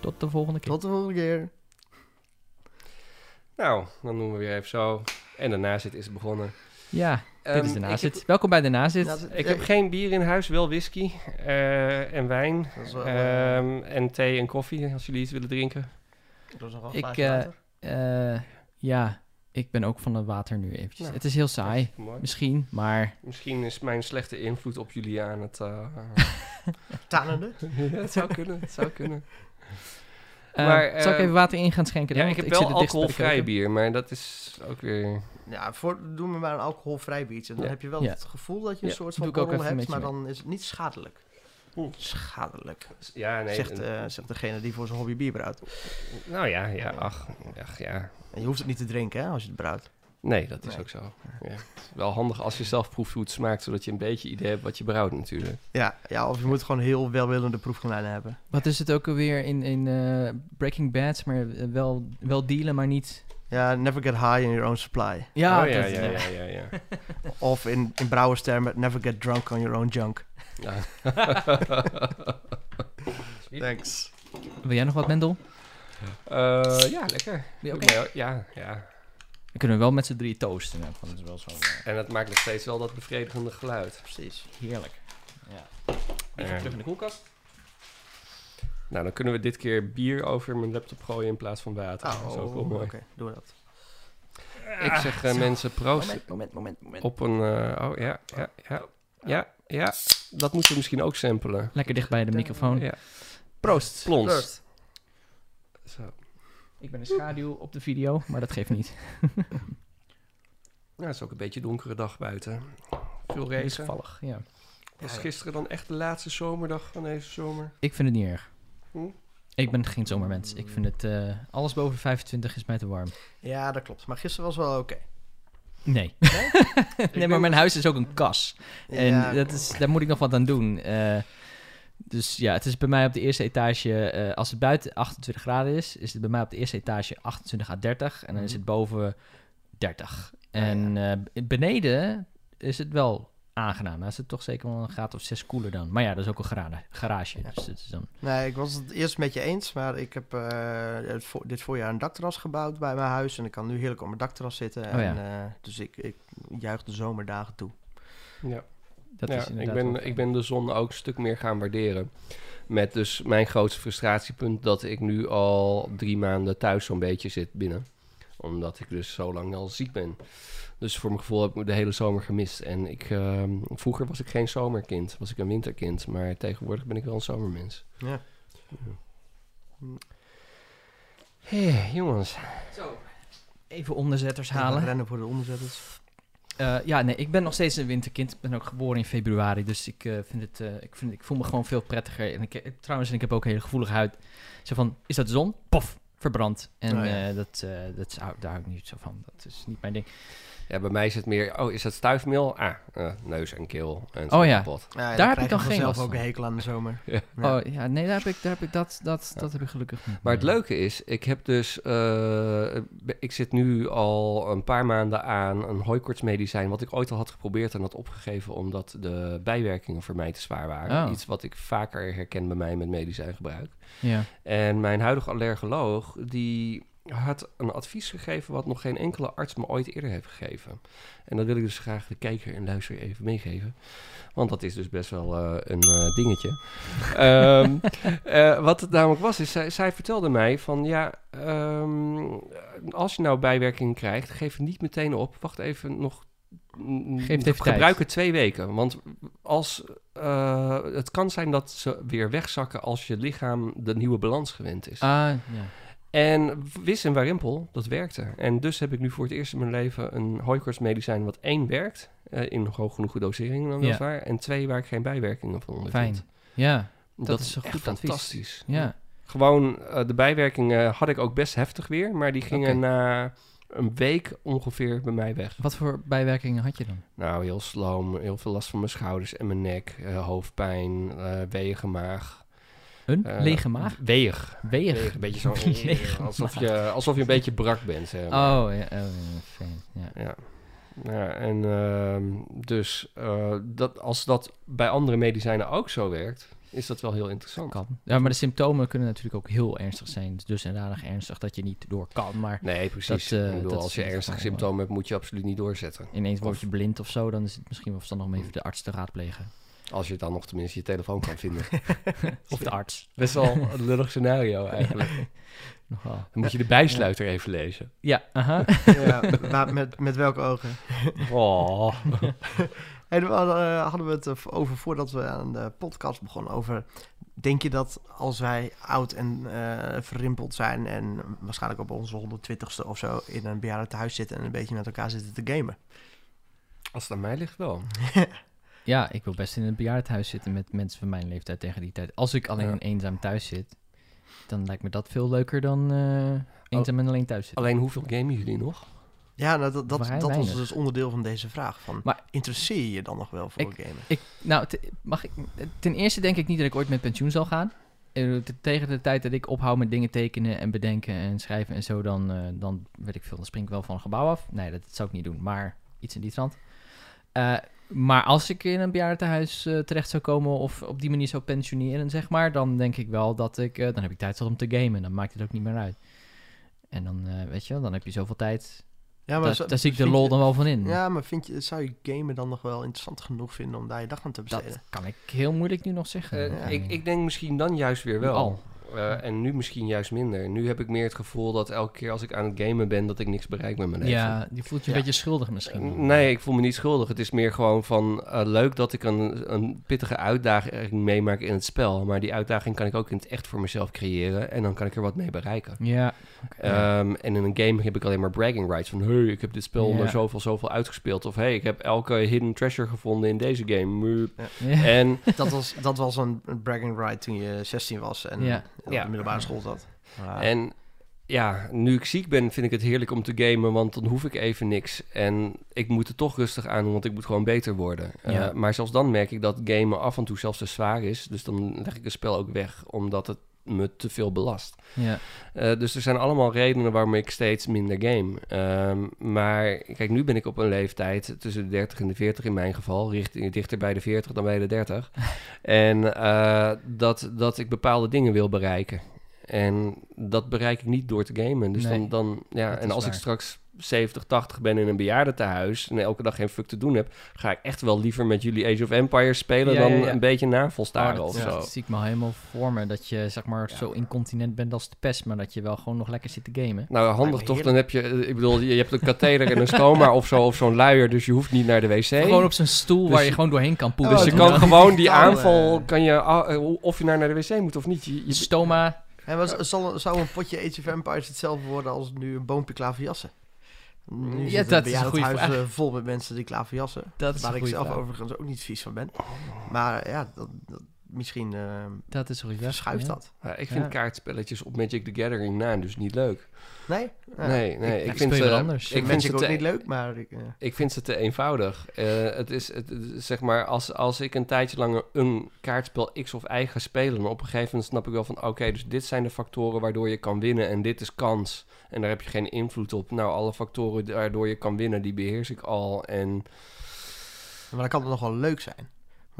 Tot de volgende keer. Tot de volgende keer. Nou, dan doen we weer even zo. En de nazit is begonnen. Ja, dit is de Ehm, ik nazit. heb- Welkom bij de nazit. Nazit. Ik heb geen bier in huis, wel whisky eh, en wijn. Dat is wel, eh, ehm, en thee en koffie, als jullie iets willen drinken. Dat is nog wel Ik, eh. Eh, ja, ik ben ook van het water nu eventjes. Nou, het is heel saai, misschien, maar... Misschien is mijn slechte invloed op jullie aan het... eh, Tanende. ja, het zou kunnen, het zou kunnen. Eh, zal ik eh, even water in gaan schenken? Ja, dan? ik heb wel alcoholvrij bier, maar dat is ook weer... Ja, voor, doen we maar een alcoholvrij biertje. Dan Ja. heb je wel Ja. het gevoel dat je een Ja, soort doe van even hebt, maar dan is het niet schadelijk. Oeh. Schadelijk. Ja, nee. zegt, eh, zegt degene die voor zijn hobby bier brouwt. nou ja, ja, ach, ach, ja. En je hoeft het niet te drinken hè, als je het brouwt. Nee, dat is Nee. ook zo. Ja. Het is wel handig als je zelf proeft hoe het smaakt, zodat je een beetje idee hebt wat je brouwt natuurlijk. Ja, ja, of je moet gewoon heel welwillende proefkonijnen hebben. Wat is het ook alweer in, in eh, Breaking Bad? Maar eh, wel, wel dealen, maar niet... Ja, never get high in your own supply. Ja, oh, ja, dat- ja, ja, ja, ja. Of in, in brouwerstermen, never get drunk on your own junk. Ja. Thanks. Wil jij nog wat, Mendel? Eh, ja, lekker. Oké. Ja, ja. Kunnen we wel met z'n drie toasten. Dat is wel zo eh, En het maakt nog steeds wel dat bevredigende geluid. Precies. heerlijk. Ja. Even terug in de koelkast. Nou, dan kunnen we dit keer bier over mijn laptop gooien in plaats van water. Oh, dat is ook wel mooi. Oké, doen we dat. Ik zeg eh, mensen proost Moment, moment, moment, moment. op een... eh, oh, ja, ja, ja. Ja, ja. Dat moeten we misschien ook samplen. Lekker dicht bij de microfoon. Ja. Proost. Plons. Proost. Zo. Ik ben een schaduw op de video, maar dat geeft niet. Ja, het is ook een beetje een donkere dag buiten. Veel regen. toevallig, ja. Was gisteren dan echt de laatste zomerdag van deze zomer? Ik vind het niet erg. Hm? Ik ben geen zomermens. Ik vind het... eh, alles boven 25 is mij te warm. Ja, dat klopt. Maar gisteren was wel oké. Nee. Nee? nee, maar mijn huis is ook een kas. En Ja, dat is, daar moet ik nog wat aan doen. Eh, dus ja, het is bij mij op de eerste etage... eh, als het buiten 28 graden is, is het bij mij op de eerste etage 28 à 30. En dan is het boven 30. En eh, beneden is het wel aangenaam. Dan is het toch zeker wel een graad of 6 koeler dan. Maar ja, dat is ook een garage. garage Ja. Dus het is dan... Nee, ik was het eerst met je eens, maar ik heb eh, dit voorjaar een dakterras gebouwd bij mijn huis. En ik kan nu heerlijk op mijn dakterras zitten. Oh en, ja. eh, dus ik, ik juich de zomerdagen toe. Ja. Dat ja, is ik, ben, ik ben de zon ook een stuk meer gaan waarderen. Met dus mijn grootste frustratiepunt dat ik nu al drie maanden thuis zo'n beetje zit binnen. Omdat ik dus zo lang al ziek ben. Dus voor mijn gevoel heb ik de hele zomer gemist. En ik, ehm, vroeger was ik geen zomerkind, was ik een winterkind. Maar tegenwoordig ben ik wel een zomermens. Ja. Hé, jongens. Zo, even onderzetters Halen. halen. Rennen voor de onderzetters. Eh, ja, nee, ik ben nog steeds een winterkind. Ik ben ook geboren in februari, dus ik, eh, vind het, eh, ik, vind, ik voel me gewoon veel prettiger. En ik, trouwens, en ik heb ook een hele gevoelige huid. Zo van, is dat de zon? Pof, verbrand. En Oh ja. eh, dat, eh, dat is, daar hou ik niet zo van. Dat is niet mijn ding. Ja, bij mij is het meer, oh, is dat stuifmeel? Ah, eh, neus en keel. En zo Oh ja. kapot. Ja, Daar heb ik dan geen last ook een hekel aan de zomer. Ja. Ja. Oh ja, nee, daar heb ik, daar heb ik dat, dat, dat heb ik gelukkig niet. Maar het leuke is, ik heb dus, eh, ik zit nu al een paar maanden aan een hooikortsmedicijn, wat ik ooit al had geprobeerd en had opgegeven omdat de bijwerkingen voor mij te zwaar waren. Oh. Iets wat ik vaker herken bij mij met medicijngebruik. Ja. En mijn huidige allergoloog, die had een advies gegeven wat nog geen enkele arts me ooit eerder heeft gegeven. En dat wil ik dus graag de kijker en luisteraar even meegeven. Want dat is dus best wel eh, een eh, dingetje. Ehm, eh, wat het namelijk was, is zij, zij vertelde mij van ja, ehm, als je nou bijwerkingen krijgt, geef het niet meteen op. Wacht even nog. Geef het even gebruik tijd. het twee weken. Want als, eh, het kan zijn dat ze weer wegzakken als je lichaam de nieuwe balans gewend is. Ah, ja. En wis en varimpel, dat werkte. En dus heb ik nu voor het eerst in mijn leven een hooikortsmedicijn wat één werkt. eh, in hoog genoeg doseringen dan Ja. weliswaar. En twee waar ik geen bijwerkingen van ondervind. Fijn. Ja, Dat, is is een goed fantastisch. ja. Gewoon, eh, de bijwerkingen had ik ook best heftig weer. Maar die gingen Oké. na een week ongeveer bij mij weg. Wat voor bijwerkingen had je dan? Nou, heel sloom. Heel veel last van mijn schouders en mijn nek. eh, hoofdpijn, weeige maag. Een eh, lege maag? Weeg. Weeg. Weeg, Een beetje zo. Alsof, je, alsof je een beetje brak bent. Zeg maar. Oh, ja, oh, ja, fijn. Ja. Ja. Ja, en ehm, dus dat, als dat bij andere medicijnen ook zo werkt, is dat wel heel interessant. Kan. Ja, maar de symptomen kunnen natuurlijk ook heel ernstig zijn. Dus inderdaad ernstig dat je niet door kan. Maar Nee, precies. Dat, eh, ik bedoel, dat als je ernstige symptomen hebt, moet je absoluut niet doorzetten. ineens word Of- je blind of zo, dan is het misschien wel verstandig om even de arts te raadplegen. Als je dan nog tenminste je telefoon kan vinden. Of de arts. Best wel een lullig scenario eigenlijk. Nogal. Dan moet je de bijsluiter even lezen. Ja, aha. Ja, met, met welke ogen? Oh. Hadden, eh, hadden we het over voordat we aan de podcast begonnen over... Denk je dat als wij oud en eh, verrimpeld zijn en waarschijnlijk op onze 120ste of zo in een bejaardentehuis zitten en een beetje met elkaar zitten te gamen? Als het aan mij ligt wel. Ja, ik wil best in een bejaardenhuis zitten met mensen van mijn leeftijd tegen die tijd. Als ik alleen Ja. eenzaam thuis zit, dan lijkt me dat veel leuker dan eh, eenzaam en alleen thuis zitten. Alleen hoeveel gamen jullie nog? Ja, nou, dat, dat, dat was dus onderdeel van deze vraag. Van, Maar- interesseer je je dan nog wel voor gamen? Ik, nou, te- mag ik, ten eerste denk ik niet dat ik ooit met pensioen zal gaan. Eh, te- Tegen de tijd dat ik ophoud met dingen tekenen en bedenken en schrijven en zo, dan, eh, dan weet ik veel, dan spring ik wel van een gebouw af. Nee, dat, zou ik niet doen, maar iets in die trant. Eh, maar als ik in een bejaardentehuis eh, terecht zou komen of op die manier zou pensioneren, zeg maar, dan denk ik wel dat ik, dan heb ik tijd zat om te gamen. Dan maakt het ook niet meer uit. En dan, weet je wel, dan heb je zoveel tijd. Ja, Daar zo- daar zie ik de lol je- dan wel van in. Ja, maar vind je, zou je gamen dan nog wel interessant genoeg vinden om daar je dag aan te besteden? dat kan ik heel moeilijk nu nog zeggen. Eh, Ja. ik, ik denk misschien dan juist weer wel. Al. Eh, en nu misschien juist minder. Nu heb ik meer het gevoel dat elke keer als ik aan het gamen ben, dat ik niks bereik met mijn leven. Ja, die voelt je een beetje schuldig misschien. Nee, ik voel me niet schuldig. Het is meer gewoon van eh, leuk dat ik een, een pittige uitdaging meemaak in het spel. Maar die uitdaging kan ik ook in het echt voor mezelf creëren. En dan kan ik er wat mee bereiken. Ja. Ehm, en in een game heb ik alleen maar bragging rights. Van, hey, ik heb dit spel onder zoveel, zoveel uitgespeeld. Of, hey, ik heb elke hidden treasure gevonden in deze game. En Dat was, dat was een, bragging right toen je 16 was en Ja. op de middelbare school zat. Maar- En ja, nu ik ziek ben, vind ik het heerlijk om te gamen, want dan hoef ik even niks. En ik moet het toch rustig aan doen, want ik moet gewoon beter worden. Eh, maar zelfs dan merk ik dat gamen af en toe zelfs te zwaar is. Dus dan leg ik het spel ook weg, omdat het me te veel belast. ja. Eh, dus er zijn allemaal redenen waarom ik steeds minder game. Ehm, maar kijk, nu ben ik op een leeftijd tussen de 30 en de 40 in mijn geval. Richting, dichter bij de 40 dan bij de 30. en eh, dat, dat ik bepaalde dingen wil bereiken. En dat bereik ik niet door te gamen. Dus Nee, dan, dan, ja, en als ik straks 70, 80 ben in een bejaardentehuis en elke dag geen fuck te doen heb, ga ik echt wel liever met jullie Age of Empires spelen Ja, dan ja, ja. een beetje navelstaren Oh, of dat, zo. dat zie ik me al helemaal voor me. Dat je zeg maar Ja. zo incontinent bent als de pest, maar dat je wel gewoon nog lekker zit te gamen. Nou, handig toch? Dan heb je, eh, ik bedoel, je hebt een katheder en een stoma of zo, of zo'n luier, dus je hoeft niet naar de wc. Gewoon op zo'n stoel Dus waar je je- gewoon doorheen kan poepen. dus je kan dan. gewoon die aanval, eh. kan je, ah, eh, of je naar, naar de wc moet of niet. Je, je- Stoma. En was, zal, zou een potje Age of Empires hetzelfde worden als nu een boompje klaverjassen? Nu Ja, dat is een goede vraag. eh, vol met mensen die klaverjassen. Dat is Waar ik zelf vraag. overigens ook niet vies van ben. Maar ja, dat, dat- misschien eh, Dat is vraag, verschuift ja. dat. Ja, ik vind Ja. kaartspelletjes op Magic the Gathering na dus niet leuk. Nee? Ja. nee, nee. ik Ik, vind ze, anders. Ik vind ze het ook te, niet leuk, maar... Ik, eh, ik vind ze te eenvoudig. Eh, het is, het, zeg maar, als, als ik een tijdje lang een kaartspel X of Y ga spelen, dan op een gegeven moment snap ik wel van, oké, dus dit zijn de factoren waardoor je kan winnen en dit is kans. En daar heb je geen invloed op. Nou, alle factoren waardoor je kan winnen, die beheers ik al. En maar dan kan het nog wel leuk zijn.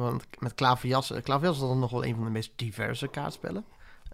Want met klaverjassen... Klaverjassen is dan nog wel een van de meest diverse kaartspellen.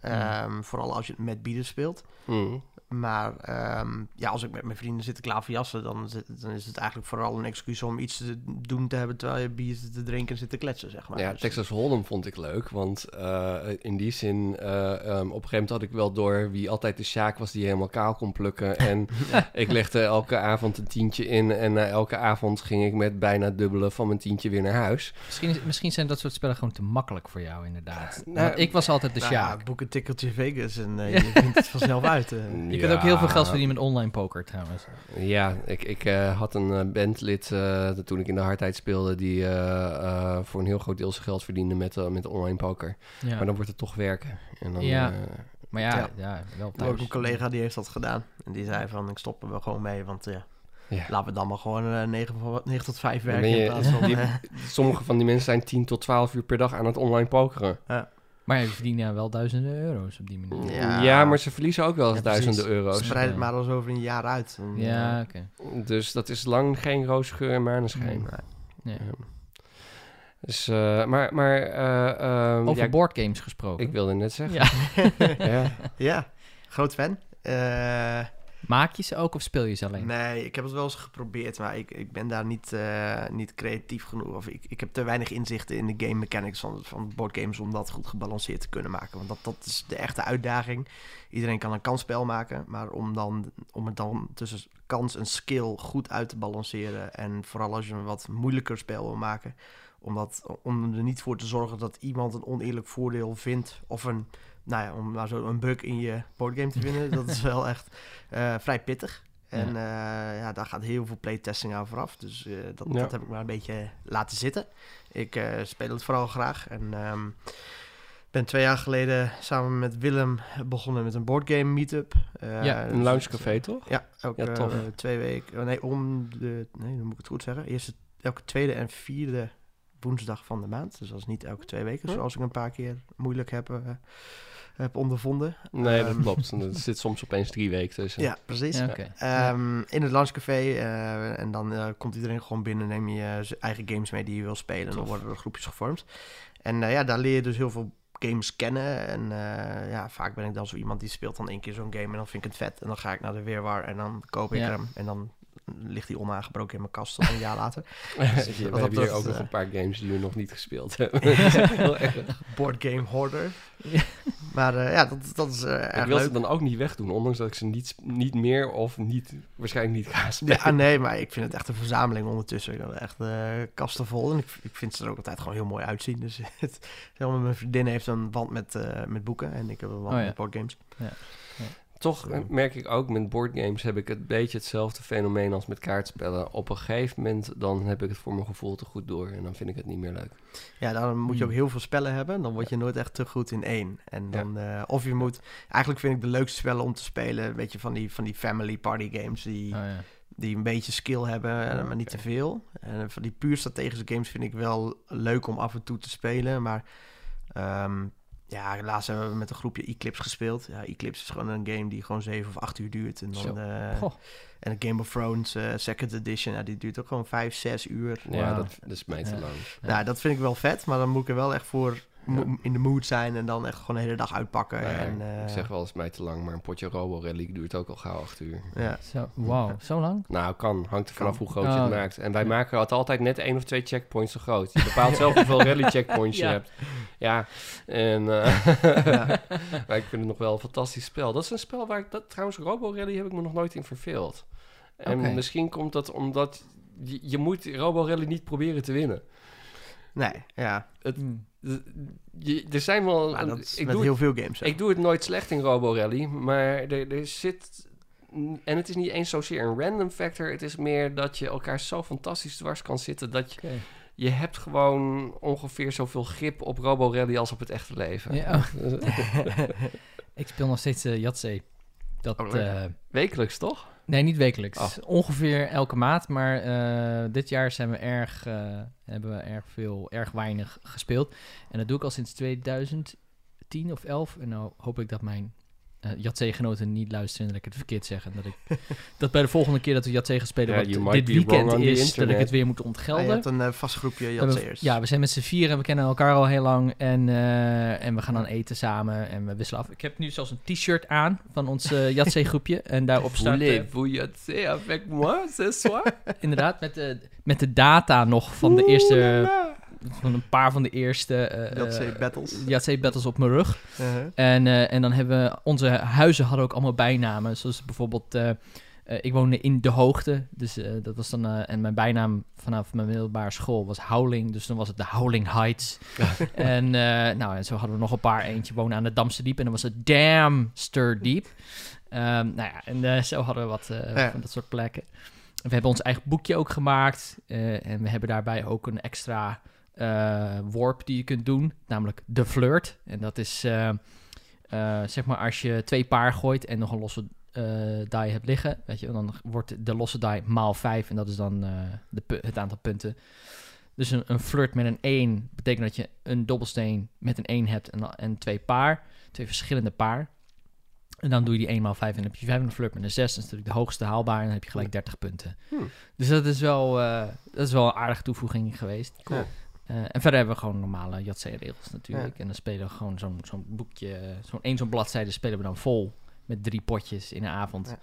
Ehm, Vooral als je het met bieden speelt. mm, Maar ehm, ja, als ik met mijn vrienden zit te klaverjassen, dan, dan is het eigenlijk vooral een excuus om iets te doen te hebben terwijl je bier zit te drinken en zit te kletsen, zeg maar. ja, Dus- Texas Hold'em vond ik leuk, want eh, in die zin, eh, ehm, op een gegeven moment had ik wel door wie altijd de Sjaak was die helemaal kaal kon plukken. En ik legde elke avond een tientje in en na elke avond ging ik met bijna het dubbele van mijn tientje weer naar huis. Misschien, is- misschien zijn dat soort spellen gewoon te makkelijk voor jou, inderdaad. Nou, Want ik was altijd de Nou Sjaak. boek een tikkeltje Vegas en eh, je vindt het vanzelf uit. eh. Je kunt ook heel veel geld verdienen met online poker trouwens. Ja, ik, ik eh, had een eh, bandlid eh, toen ik in de hardheid speelde... die eh, eh, voor een heel groot deel zijn geld verdiende met, met online poker. Ja. Maar dan wordt het toch werken. En dan, Ja. eh, Maar ja, Ja. ja. wel Ik heb thuis. ook een collega die heeft dat gedaan. En die zei van, ik stop er wel gewoon mee, want ja, ja. laten we dan maar gewoon eh 9, van- 9 tot 5 Dan werken. je- in plaats van, die- Sommige van die mensen zijn 10 tot 12 uur per dag aan het online pokeren. Maar je verdient ja wel duizenden euro's op die manier. Ja. Ja, maar ze verliezen ook wel eens Ja, precies. duizenden euro's. Spreid het maar eens over een jaar uit. En, Ja, eh, oké. Dus dat is lang geen roosgeur en maneschijn. nee. Ja. Ja. Dus, eh, maar, maar eh, ehm, Over ja, boardgames gesproken. ik wilde net zeggen. Ja. Ja. Ja, groot fan. Eh, Maak je ze ook of speel je ze alleen? nee, ik heb het wel eens geprobeerd, maar ik, ik ben daar niet, eh, niet creatief genoeg. Of ik, ik heb te weinig inzichten in de game mechanics van, van boardgames om dat goed gebalanceerd te kunnen maken. Want dat, dat is de echte uitdaging. Iedereen kan een kansspel maken, maar om, dan, om het dan tussen kans en skill goed uit te balanceren. En vooral als je een wat moeilijker spel wil maken, om, dat, om er niet voor te zorgen dat iemand een oneerlijk voordeel vindt of een, nou ja, om maar zo een bug in je boardgame te vinden, dat is wel echt eh, vrij pittig. En ja. ja, daar gaat heel veel playtesting aan vooraf. Dus eh, dat, Ja. dat heb ik maar een beetje laten zitten. Ik eh, speel het vooral graag. En ehm, ben twee jaar geleden samen met Willem begonnen met een boardgame meetup. Eh, Ja, Een loungecafé, toch? Ja, elke Ja, eh, twee weken. oh, nee, om de. Nee, dan moet ik het goed zeggen. Eerst elke tweede en vierde woensdag van de maand. Dus dat is niet elke twee weken, Hm. zoals ik een paar keer moeilijk heb, eh, heb ondervonden. Nee, dat Ehm, klopt. Er zit soms opeens drie weken tussen. Ja, precies. Ja. Ehm, in het lunchcafé. eh, en dan eh, komt iedereen gewoon binnen. Neem je eh, zijn eigen games mee die je wil spelen. En dan worden er groepjes gevormd. En eh, ja, daar leer je dus heel veel games kennen. En eh, ja, vaak ben ik dan zo iemand die speelt dan één keer zo'n game. En dan vind ik het vet. En dan ga ik naar de weerwaar. En dan koop ik Ja. hem. En dan ligt hij onaangebroken in mijn kast tot een jaar later. Dus we hebben hier dat, ook nog een paar games die we nog niet gespeeld hebben. Board game hoarder. Ja. Maar eh, ja, dat, dat is eh ik wil leuk. ze dan ook niet wegdoen, ondanks dat ik ze niet, niet meer of niet, waarschijnlijk niet ga spelen. Ja, nee, maar ik vind het echt een verzameling ondertussen. Ik heb echt eh kasten vol. En ik, ik vind ze er ook altijd gewoon heel mooi uitzien. Dus het, mijn vriendin heeft een wand met, eh, met boeken. En ik heb een wand Oh ja. met boardgames. Toch eh, merk ik ook met boardgames heb ik een beetje hetzelfde fenomeen als met kaartspellen. Op een gegeven moment dan heb ik het voor mijn gevoel te goed door en dan vind ik het niet meer leuk. Ja, dan moet je ook Hmm. heel veel spellen hebben. Dan word je nooit echt te goed in één. En dan, eh, of je moet... Eigenlijk vind ik de leukste spellen om te spelen... een beetje van die, van die family party games... die, Oh, ja. die een beetje skill hebben, eh, maar niet te veel. En van die puur strategische games vind ik wel leuk om af en toe te spelen. Maar ehm, ja, laatst hebben we met een groepje Eclipse gespeeld. Ja, Eclipse is gewoon een game die gewoon 7 of 8 uur duurt. En, dan, eh, en Game of Thrones eh, Second Edition, ja, die duurt ook gewoon 5, 6 uur. Ja, dat, dat is mij te Ja. lang. Ja. Nou, dat vind ik wel vet, maar dan moet ik er wel echt voor Ja. In de mood zijn en dan echt gewoon de hele dag uitpakken. Nee, en, eh, ik zeg wel eens mij te lang, maar een potje Robo Rally duurt ook al gauw acht uur. ja. Zo, wauw, zo lang? Nou, kan. Hangt er vanaf hoe groot je Oh. het maakt. En wij maken het altijd net één of twee checkpoints zo groot. Je bepaalt zelf hoeveel rally checkpoints je Ja. hebt. Ja, en... eh, Ja. maar ik vind het nog wel een fantastisch spel. Dat is een spel waar ik... Dat, trouwens, Robo Rally heb ik me nog nooit in verveeld. En misschien komt dat omdat... Je, je moet Robo Rally niet proberen te winnen. Nee, ja. Hmm. Je, er zijn wel... Maar dat is ik, met doe heel veel games. ik doe het nooit slecht in Robo Rally, maar er, er zit... En het is niet eens zozeer een random factor. Het is meer dat je elkaar zo fantastisch dwars kan zitten... dat je, je hebt gewoon ongeveer zoveel grip op Robo Rally als op het echte leven. Ja, ik speel nog steeds uh, Yatzee. Dat, Oh, eh, Wekelijks, toch? Nee, niet wekelijks. Oh. Ongeveer elke maand. Maar eh, dit jaar zijn we erg, eh, hebben we erg veel, erg weinig gespeeld. En dat doe ik al sinds 2010 of 11. En nou hoop ik dat mijn uh, Yatzee-genoten niet luisteren en dat ik het verkeerd zeg. En dat, ik, dat bij de volgende keer dat we Yatzee gaan spelen, Ja, wat dit weekend is, dat ik het weer moet Ah, ontgelden. je hebt een eh, vast groepje Jatseers. Ja, we zijn met z'n vieren en we kennen elkaar al heel lang. En, eh, en we gaan dan eten samen en we wisselen af. Ik heb nu zelfs een t-shirt aan van ons uh, Yatzee-groepje. En daarop staat... eh, Voulez-vous Yatzee avec moi ce soir? inderdaad, met de, met de data nog van de eerste... Van een paar van de eerste... eh, Yatzee eh, battles. Op mijn rug. Uh-huh. En, eh, en dan hebben we... Onze huizen hadden ook allemaal bijnamen. Zoals bijvoorbeeld... ik woonde in de hoogte. Dus dat was dan... en mijn bijnaam vanaf mijn middelbare school was Howling. Dus dan was het de Howling Heights. en, nou, en zo hadden we nog een paar. Eentje woonde aan het Damse Diep. En dan was het Damster Diep. Ehm, nou ja, en zo hadden we wat Ja. van dat soort plekken. En we hebben ons eigen boekje ook gemaakt. en we hebben daarbij ook een extra eh worp die je kunt doen. Namelijk de flirt. En dat is... eh, eh, zeg maar als je twee paar gooit en nog een losse eh, die hebt liggen, weet je, dan wordt de losse die maal 5 en dat is dan eh, de, het aantal punten. Dus een, een flirt met een 1 betekent dat je een dobbelsteen met een 1 hebt en, en twee paar, twee verschillende paar. En dan doe je die 1 maal 5 en dan heb je 5 en een flirt met een 6. Dat is natuurlijk de hoogste haalbaar en dan heb je gelijk 30 punten. Hmm. Dus dat is wel, eh, dat is wel een aardige toevoeging geweest. Cool. Eh, en verder hebben we gewoon normale Yatzee-regels natuurlijk. En dan spelen we gewoon zo'n zo'n boekje, zo'n één zo'n bladzijde spelen we dan vol met drie potjes in een avond. Ja.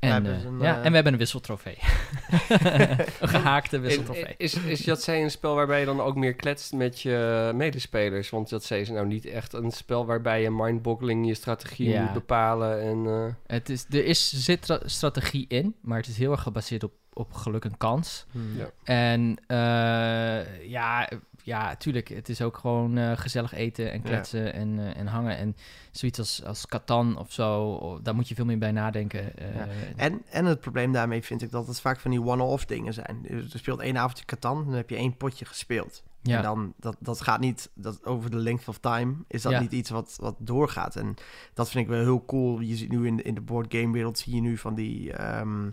En, hebben eh, een, ja, eh, en we hebben een wisseltrofee. een gehaakte wisseltrofee. Is, is, is Yatzee een spel waarbij je dan ook meer kletst met je medespelers? Want Yatzee is nou niet echt een spel waarbij je mindboggling je strategie Ja. moet bepalen. En, eh, Het is, er is, zit tra- strategie in, maar het is heel erg gebaseerd op, op geluk en kans. Hmm. Ja. En eh, ja, ja, tuurlijk, het is ook gewoon eh, gezellig eten en kletsen en, eh, en hangen. En zoiets als, als Catan of zo, oh, daar moet je veel meer bij nadenken. eh. Ja. En, en het probleem daarmee vind ik dat het vaak van die one-off dingen zijn. Dus er speelt één avondje Catan, dan heb je één potje gespeeld. ja. En dan, dat, dat gaat niet, dat over de length of time is dat Ja. niet iets wat, wat doorgaat. En dat vind ik wel heel cool. Je ziet nu in, de- in de boardgame wereld, zie je nu van die, ehm,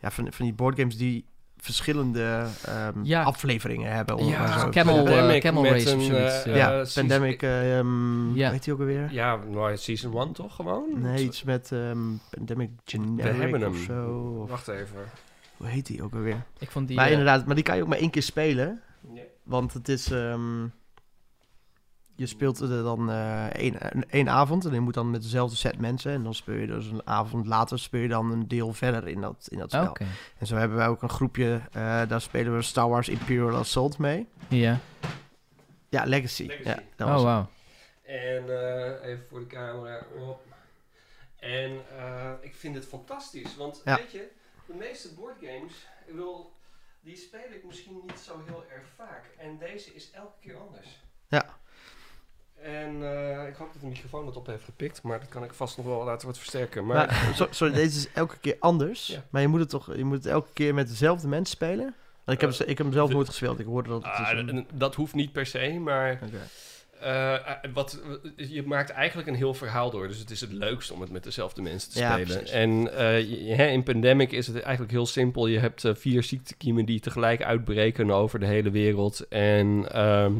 ja, van, van die boardgames die verschillende ehm, Ja. afleveringen hebben. om Ja, zo Camel, eh, Pandemic Camel met Race of een, zoiets, eh, eh. ja, Pandemic, ehm Ja. hoe heet die ook alweer? Ja, nou, Season 1 toch gewoon? Nee, iets met ehm, Pandemic Generic We hebben hem. of zo. Of- Wacht even. hoe heet die ook alweer? Ik vond die... maar inderdaad, maar die kan je ook maar één keer spelen. Ja. Want het is. ehm, je speelt er dan eh, één, één avond en je moet dan met dezelfde set mensen. En dan speel je dus een avond later speel je dan een deel verder in dat, in dat spel. En zo hebben wij ook een groepje, eh, daar spelen we Star Wars Imperial Assault mee. ja. Ja, Legacy. Legacy. Ja, dat Oh, was wauw. En eh, even voor de camera op. En eh, ik vind het fantastisch, want Ja. weet je, de meeste boardgames, ik wil, die speel ik misschien niet zo heel erg vaak. En deze is elke keer anders. Ja. En eh, ik hoop dat de microfoon dat op heeft gepikt, maar dat kan ik vast nog wel laten wat versterken. Maar, sorry, deze is elke keer anders. Ja. Maar je moet het toch je moet het elke keer met dezelfde mensen spelen? Want ik, heb, ze- ik heb hem zelf de- nooit gespeeld. Ik hoorde dat het Ah, is een- en dat hoeft niet per se, maar eh, wat, je maakt eigenlijk een heel verhaal door. Dus het is het leukst om het met dezelfde mensen te Ja, spelen. precies. En je- in Pandemic is het eigenlijk heel simpel. Je hebt vier ziektekiemen die tegelijk uitbreken over de hele wereld. En ehm,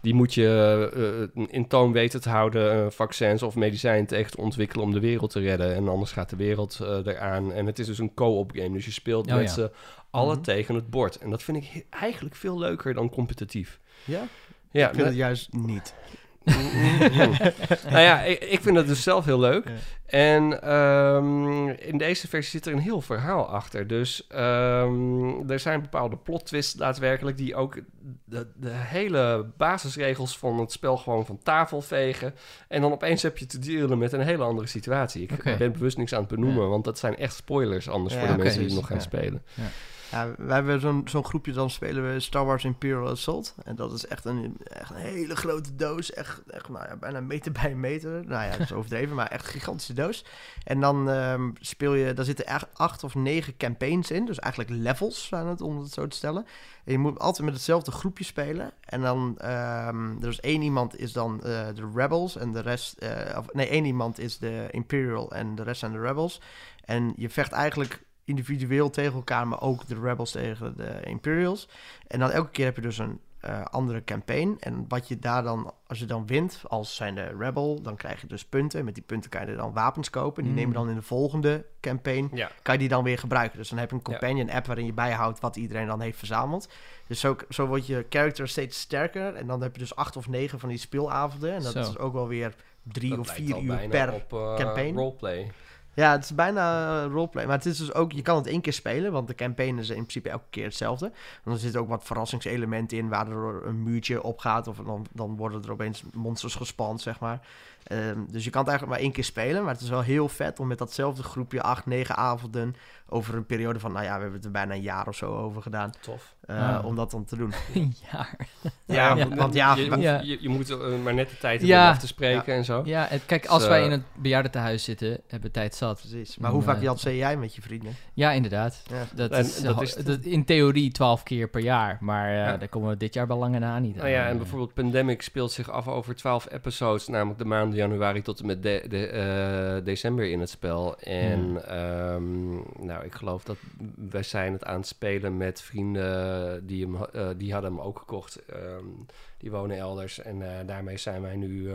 die moet je eh, in toon weten te houden, eh, vaccins of medicijnen tegen te ontwikkelen om de wereld te redden. En anders gaat de wereld eh, eraan. En het is dus een co-op game. Dus je speelt Oh, met ja. z'n allen Mhm. tegen het bord. En dat vind ik eigenlijk veel leuker dan competitief. Ja? Ja, ik vind het juist niet. Nou ja, ik, ik vind het dus zelf heel leuk. Ja. En ehm, in deze versie zit er een heel verhaal achter. Dus ehm, er zijn bepaalde plot twists daadwerkelijk... die ook de, de hele basisregels van het spel gewoon van tafel vegen. En dan opeens heb je te dealen met een hele andere situatie. Ik ben bewust niks aan het benoemen... Ja. want dat zijn echt spoilers anders Ja, voor de mensen die dus, nog gaan spelen. Ja, wij hebben zo'n zo'n groepje, dan spelen we Star Wars Imperial Assault. En dat is echt een, echt een hele grote doos. Echt, echt nou ja, bijna meter bij een meter. Nou ja, dat is overdreven, maar echt een gigantische doos. En dan ehm, speel je, daar zitten echt acht of negen campaigns in. Dus eigenlijk levels zijn het, om het zo te stellen. En je moet altijd met hetzelfde groepje spelen. En dan, ehm er is één iemand is dan eh, de Rebels en de rest... eh, of, nee, één iemand is de Imperial en de rest zijn de Rebels. En je vecht eigenlijk individueel tegen elkaar, maar ook de Rebels tegen de Imperials. En dan elke keer heb je dus een eh, andere campaign. En wat je daar dan, als je dan wint, als zijn de Rebel, dan krijg je dus punten. Met die punten kan je dan wapens kopen. Die Mm. nemen dan in de volgende campaign, Ja. kan je die dan weer gebruiken. Dus dan heb je een companion app waarin je bijhoudt wat iedereen dan heeft verzameld. Dus zo, zo wordt je character steeds sterker. En dan heb je dus acht of negen van die speelavonden. En dat Zo. is ook wel weer drie Dat of vier uur per op, eh, campaign. roleplay. Ja, het is bijna eh, roleplay. Maar het is dus ook, je kan het één keer spelen, want de campaign is in principe elke keer hetzelfde. En er zitten ook wat verrassingselementen in, waardoor een muurtje opgaat. Of dan, dan worden er opeens monsters gespand, zeg maar. Ehm, dus je kan het eigenlijk maar één keer spelen. Maar het is wel heel vet om met datzelfde groepje, acht, negen avonden, over een periode van, nou ja, we hebben het er bijna een jaar of zo over gedaan. Tof. eh, Ah. Om dat dan te doen. een jaar. Ja, Ja. want ja, je, want- Ja. je, je moet eh, maar net de tijd hebben Ja. om af te spreken en zo. Ja, kijk, als wij in het bejaardentehuis zitten, hebben we tijd zat. precies. Maar hoe vaak Eh, Jan zei jij met je vrienden? Ja, inderdaad. Ja. Dat En is, dat ho- is- dat- in theorie 12 keer per jaar. Maar eh, Ja. daar komen we dit jaar bij lange na niet Nou ja, aan. en bijvoorbeeld Pandemic speelt zich af over 12 episodes, namelijk de maanden januari tot en met de, de, eh, december in het spel. En ehm, nou, ik geloof dat wij zijn het aan het spelen met vrienden die, hem, eh, die hadden hem ook gekocht. Ehm, die wonen elders en eh, daarmee zijn wij nu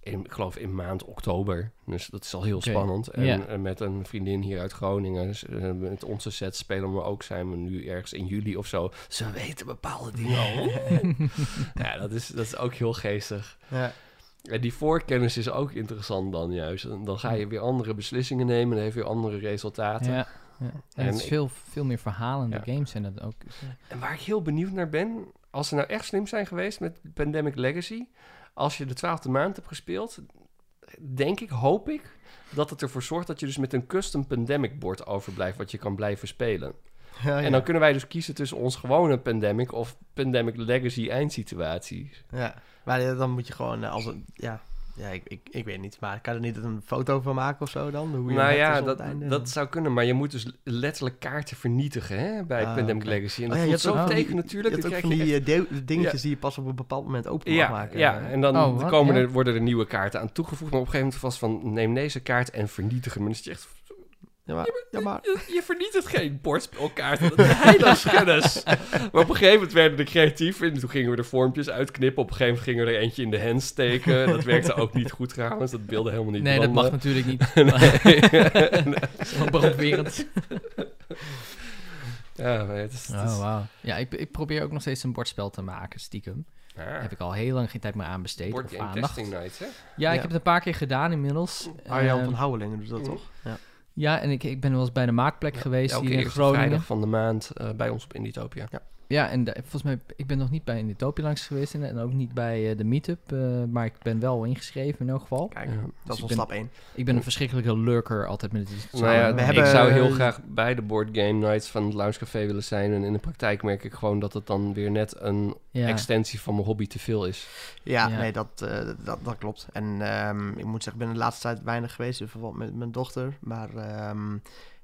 in, ik geloof in maand oktober. Dus dat is al heel spannend. En met een vriendin hier uit Groningen, met onze set spelen we ook, zijn we nu ergens in juli of zo. Ze weten bepaalde dingen al. ja, dat is, dat is ook heel geestig. Ja. En die voorkennis is ook interessant dan juist. En dan ga je weer andere beslissingen nemen en heeft weer andere resultaten. Ja, ja. En, En het is ik- veel, veel meer verhalende Ja. games en dat ook. En waar ik heel benieuwd naar ben, als ze nou echt slim zijn geweest met Pandemic Legacy, als je de twaalfde maand hebt gespeeld, denk ik, hoop ik, dat het ervoor zorgt dat je dus met een custom Pandemic bord overblijft, wat je kan blijven spelen. Ja, En dan kunnen wij dus kiezen tussen ons gewone Pandemic of Pandemic Legacy eindsituatie. Ja, maar eh, dan moet je gewoon eh, als een... Ja, ja ik, ik, ik weet niet. Maar kan er niet een foto van maken of zo dan? Hoe je nou ja, op dat, het einde? dat zou kunnen, maar je moet dus letterlijk kaarten vernietigen hè, bij Ah, Pandemic. Legacy. En Oh dat ja, je voelt zo tegen natuurlijk. Je hebt ook van je die echt- eh, dingetjes die je pas op een bepaald moment open Ja, mag maken. ja, en dan Oh, komen Ja. er, worden er nieuwe kaarten aan toegevoegd. Maar op een gegeven moment vast van neem deze kaart en vernietig hem. En dan is het echt, Ja, maar, ja, maar je, je vernietigt geen bordspelkaarten. Dat is heiligschennis. maar op een gegeven moment werden we er creatief in. Toen gingen we er vormpjes uitknippen. Op een gegeven moment gingen we er eentje in de hand steken. Dat werkte ook niet goed trouwens. Dat wilde helemaal niet Nee, dat mag natuurlijk niet. Nee. Dat is brandwerend. ja, maar het is... het is- Oh. Ja, ik, ik probeer ook nog steeds een bordspel te maken, stiekem. Heb ik al heel lang geen tijd meer aan besteed. Board Of Game aandacht. Testing Night, hè? Ja, ik heb het een paar keer gedaan inmiddels. Arjan Ehm, van Houwelingen doet dat mm. toch? Ja. Ja, en ik, ik ben wel eens bij de maakplek geweest Elke hier in Groningen. vrijdag van de maand eh, bij ons op Inditopia. Ja, en da- volgens mij, ik ben nog niet bij Inditopia langs geweest en, en ook niet bij eh, de meetup, eh, maar ik ben wel ingeschreven in elk geval. Kijk, Ja. dat Dus is wel ik ben- stap 1. Ik ben een verschrikkelijke lurker altijd met het Nou ja, we ik hebben- zou heel graag bij de Board Game Nights van het Lounge Café willen zijn. En in de praktijk merk ik gewoon dat het dan weer net een ja. extensie van mijn hobby te veel is. Ja, Ja. nee, dat, eh, dat, dat klopt. En ehm, ik moet zeggen, ik ben de laatste tijd weinig geweest in verband met mijn dochter. Maar ehm,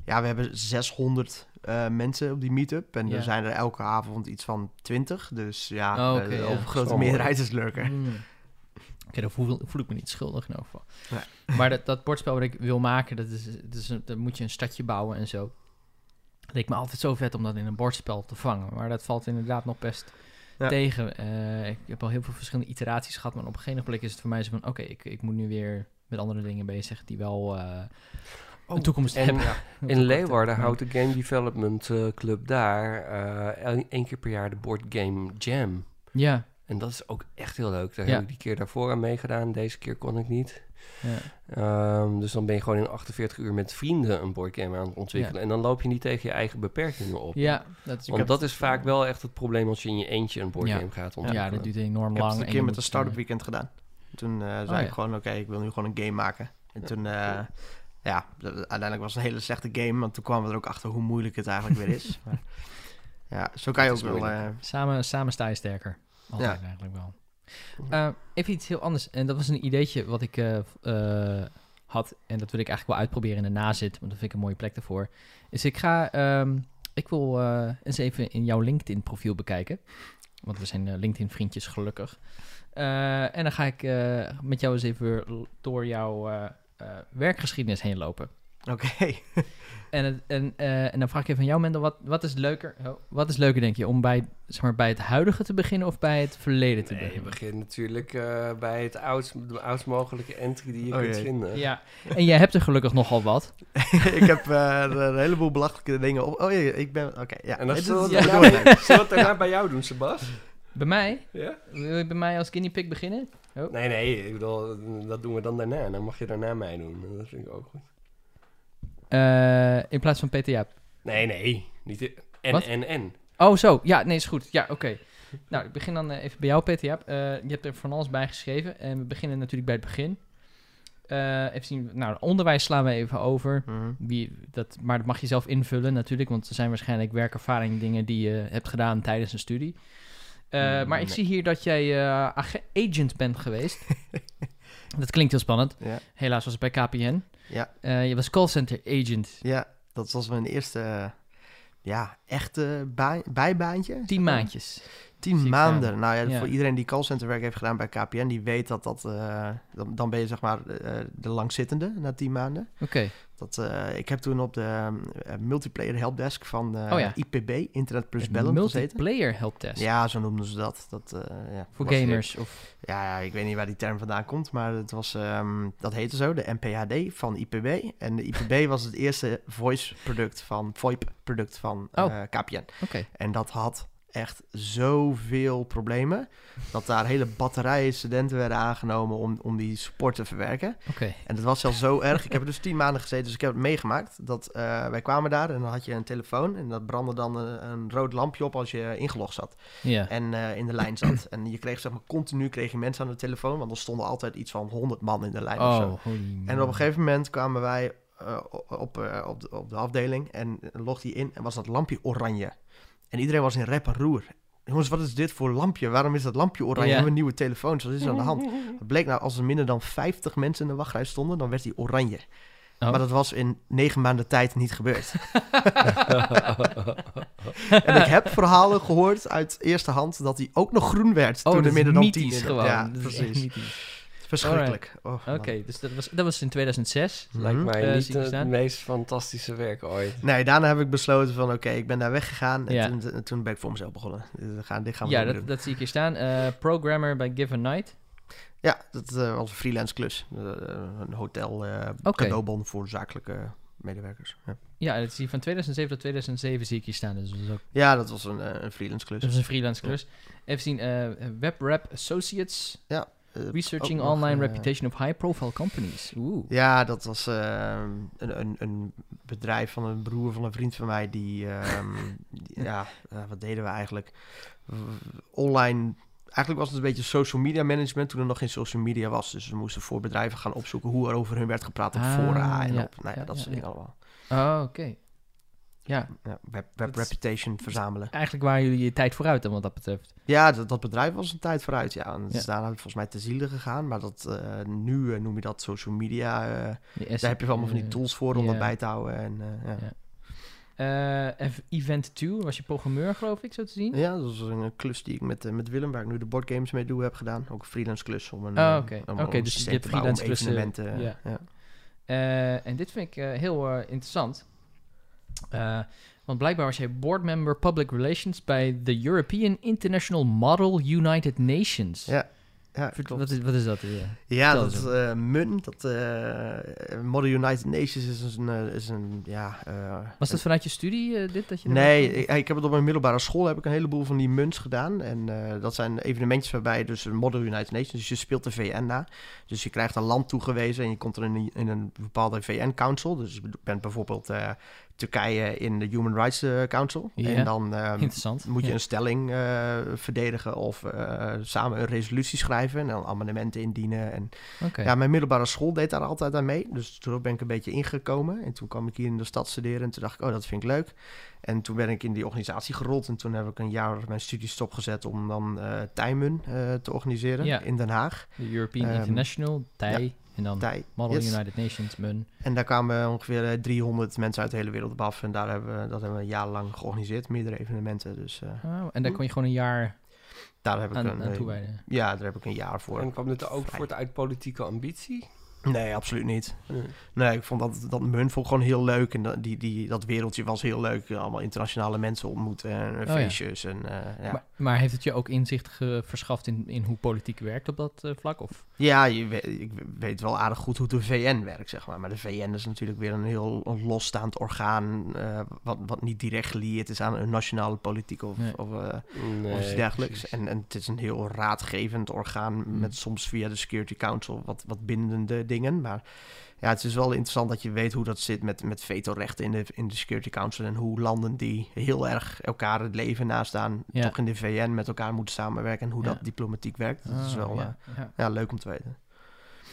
ja, we hebben 600 eh, mensen op die meetup. En Ja. er zijn er elke avond iets van 20. Dus ja, Oh, eh, oké, de ja. overgrote meerderheid is lurker. Mm. Oké, dan voel, voel ik me niet schuldig in geval. Nee. Maar dat, dat bordspel wat ik wil maken, dat is, dat is dan moet je een stadje bouwen en zo. Het leek me altijd zo vet om dat in een bordspel te vangen. Maar dat valt inderdaad nog best Ja. tegen. Eh, ik heb al heel veel verschillende iteraties gehad. Maar op een gegeven moment is het voor mij zo van... Oké, ik, ik moet nu weer met andere dingen bezig die wel een toekomst en hebben. In Leeuwarden Ja. houdt de Game Development eh, Club daar eh, één keer per jaar de Board Game Jam. Ja, En dat is ook echt heel leuk. Daar Ja. heb ik die keer daarvoor aan meegedaan. Deze keer kon ik niet. ja. Ehm, dus dan ben je gewoon in 48 uur met vrienden een boardgame aan het ontwikkelen. En dan loop je niet tegen je eigen beperkingen op. ja dat is... Want dat is vaak wel echt het probleem als je in je eentje een boardgame Ja. gaat ja, ontwikkelen. dat duurt enorm Ik heb lang. het een en keer met een start-up eh, weekend gedaan. Toen eh, zei Oh, ik ja. gewoon, oké, ik wil nu gewoon een game maken. En toen, eh, ja, uiteindelijk was het een hele slechte game. Want toen kwamen we er ook achter hoe moeilijk het eigenlijk weer is. Maar, ja, zo kan je ook wel... eh, Samen, samen sta je sterker. Altijd eigenlijk wel. Eh, even iets heel anders. En dat was een ideetje wat ik eh, eh, had. En dat wil ik eigenlijk wel uitproberen in de nazit. Want dat vind ik een mooie plek daarvoor. Is ik ga... ehm, ik wil eh, eens even in jouw LinkedIn profiel bekijken. Want we zijn LinkedIn vriendjes gelukkig. Eh, en dan ga ik eh, met jou eens even door jouw eh, werkgeschiedenis heen lopen. Oké. En, het, en, eh, en dan vraag ik even aan jou, Mendel, wat, wat is leuker? oh, wat is leuker, denk je, om bij, zeg maar, bij het huidige te beginnen of bij het verleden te Nee, je beginnen? begint natuurlijk eh, bij het oudst, de oudst mogelijke entry die je Oh kunt jee. vinden. Ja, en jij hebt er gelukkig nogal wat. ik heb eh, er een heleboel belachelijke dingen op. Oh ja, ik ben... Oké, ja. En zullen we ja, het. zullen we het daarna bij jou doen, Sebas? Bij mij? Ja? Wil je bij mij als guinea pig beginnen? Nee, nee, ik bedoel, dat doen we dan daarna. Dan mag je daarna mij doen. Dat vind ik ook goed. Eh, in plaats van Peter Jaap. Nee, nee. Niet en, Wat? en, en. Oh, zo. Ja, nee, is goed. Ja, oké. Nou, ik begin dan eh, even bij jou, Peter Jaap. Eh, je hebt er van alles bij geschreven. En we beginnen natuurlijk bij het begin. Eh, even zien. Nou, onderwijs slaan we even over. Mhm. Wie, dat, maar dat mag je zelf invullen natuurlijk, want er zijn waarschijnlijk werkervaring dingen die je hebt gedaan tijdens een studie. Eh, Mm, maar ik zie hier dat jij eh, ag- agent bent geweest. dat klinkt heel spannend. Ja. Helaas was het bij KPN. Ja. Eh, je was callcenter agent. ja, dat was mijn eerste... ja, echte baan- bijbaantje. Tien maandjes. Tien maanden. Nou ja, Ja. voor iedereen die callcenterwerk heeft gedaan bij KPN, die weet dat dat... dan, dan ben je zeg maar de langzittende na tien maanden. Oké. Dat, eh, ik heb toen op de eh, multiplayer helpdesk van eh, Oh ja. IPB, Internet Plus Bellen, multiplayer helpdesk. Ja, zo noemden ze dat. dat ja, Voor gamers. Of, Ja, ja, ik weet niet waar die term vandaan komt, maar het was, ehm, dat heette zo, de NPHD van IPB. En de IPB was het eerste voice-product van, VoIP-product van eh, Oh. KPN. Oké. En dat had echt zoveel problemen, dat daar hele batterijen studenten werden aangenomen om, om die support te verwerken. Oké. En het was zelfs zo erg. Ik heb er dus tien maanden gezeten, dus ik heb het meegemaakt. Dat eh, wij kwamen daar en dan had je een telefoon en dat brandde dan een, een rood lampje op als je ingelogd zat en eh, in de lijn zat. En je kreeg zeg maar continu kreeg je mensen aan de telefoon, want er stonden altijd iets van 100 man in de lijn of zo. Oh, En op een gegeven moment kwamen wij eh, op, eh, op, de, op de afdeling en logde hij in en was dat lampje oranje. En iedereen was in rep en roer. Jongens, wat is dit voor lampje? Waarom is dat lampje oranje? Ja. We hebben nieuwe telefoons. Wat is er aan de hand? Het bleek nou, als er minder dan 50 mensen in de wachtrij stonden, dan werd die oranje. Oh. Maar dat was in negen maanden tijd niet gebeurd. en ik heb verhalen gehoord uit eerste hand dat hij ook nog groen werd Oh, toen er minder dan tien mythisch in- gewoon. Ja, precies. Verschrikkelijk. Oh, Oké, dus dat was, dat was in 2006. Lijkt Mhm. mij Eh, niet het staan. meest fantastische werk ooit. Nee, daarna heb ik besloten van oké, ik ben daar weggegaan. En Ja. toen, toen ben ik voor mezelf begonnen. Dit gaan, dit gaan we Ja, dat, doen. dat zie ik hier staan. Eh, programmer bij Given Night. Ja, dat eh, was een freelance klus. Een hotel eh Oké. cadeaubon voor zakelijke medewerkers. Ja, Ja, dat zie je van 2007 tot 2007 zie ik hier staan. Dus dat is ook ja dat was een, een freelance klus. dat is een freelance klus. Even zien, eh WebRap Associates, Ja, Researching ook nog, online eh, reputation of high profile companies. Oeh. Ja, dat was eh, een, een, een bedrijf van een broer van een vriend van mij. Die, ehm, die- ja, eh, wat deden we eigenlijk? Online, eigenlijk was het een beetje social media management toen er nog geen social media was. Dus we moesten voor bedrijven gaan opzoeken hoe er over hun werd gepraat op Ah, fora en ja. op, nou ja, Ja, dat soort dingen allemaal. Oh, oké. Ja, Ja, web, reputation verzamelen. eigenlijk waren jullie je tijd vooruit dan wat dat betreft. Ja, dat, dat bedrijf was een tijd vooruit, ja. En het Ja. is daarna volgens mij te ziele gegaan. Maar dat, eh, nu eh, noem je dat social media. eh, daar heb je allemaal van die tools voor om dat bij te houden. En, ja. Ja. Ev- Event 2 was je programmeur, geloof ik, zo te zien. Ja, dat was een klus die ik met, met Willem, waar ik nu de boardgames mee doe, heb gedaan. Ook een freelance klus om een, Oh, oké. dus je hebt freelance klussen, ja. ja. En dit vind ik heel interessant. Eh, want blijkbaar was jij boardmember public relations bij de European International Model United Nations. Ja, ja, klopt. Wat is, wat is dat? eh? Ja, Vertel dat eens eh MUN, dat Model United Nations is een, is een ja... Was dat vanuit je studie, dit? Dat je Nee, ik, ik heb het op mijn middelbare school heb ik een heleboel van die munts gedaan. En dat zijn evenementjes waarbij dus een Model United Nations, dus je speelt de VN na. Dus je krijgt een land toegewezen en je komt er in, een- in een bepaalde VN-council. Dus je bent bijvoorbeeld Turkije in de Human Rights eh, Council. En dan eh, Interessant. moet je Ja. een stelling eh, verdedigen of eh, samen een resolutie schrijven en dan amendementen indienen. En ja, mijn middelbare school deed daar altijd aan mee. Dus toen ben ik een beetje ingekomen. En toen kwam ik hier in de stad studeren. En toen dacht ik, oh, dat vind ik leuk. En toen ben ik in die organisatie gerold. En toen heb ik een jaar mijn studie stopgezet om dan Tijmun eh, te organiseren Ja. in Den Haag. De European Ehm, International, TIJ, en dan Tij. Model yes. United Nations, MUN. En daar kwamen ongeveer eh, 300 mensen uit de hele wereld op af. En daar hebben we, dat hebben we een jaar lang georganiseerd. Meerdere evenementen. Dus eh, Oh, en daar kon je gewoon een jaar daar heb ik aan, een... aan eh, toewijden. ja, daar heb ik een jaar voor. En kwam dit ook voort uit politieke ambitie? Nee, absoluut niet. Nee. Ik vond dat, dat ik gewoon heel leuk. En dat, die, die, dat wereldje was heel leuk. Allemaal internationale mensen ontmoeten en Oh ja. feestjes. En, eh, ja. Maar, maar heeft het je ook inzicht verschaft in, in hoe politiek werkt op dat eh, vlak? Of? ja, je weet, ik weet wel aardig goed hoe de VN werkt, zeg maar. Maar de VN is natuurlijk weer een heel losstaand orgaan... eh, wat, wat niet direct gelieerd is aan een nationale politiek of, Nee. of, eh, Nee, of iets dergelijks. precies. En, en het is een heel raadgevend orgaan... Mm. met soms via de Security Council wat, wat bindende dingen. Maar ja, het is wel interessant dat je weet hoe dat zit met, met vetorechten in de, in de Security Council. En hoe landen die heel erg elkaar het leven nastaan, Ja. toch in de VN met elkaar moeten samenwerken. En hoe Ja. dat diplomatiek werkt. Dat is Ah, wel ja, ja. ja. leuk om te weten.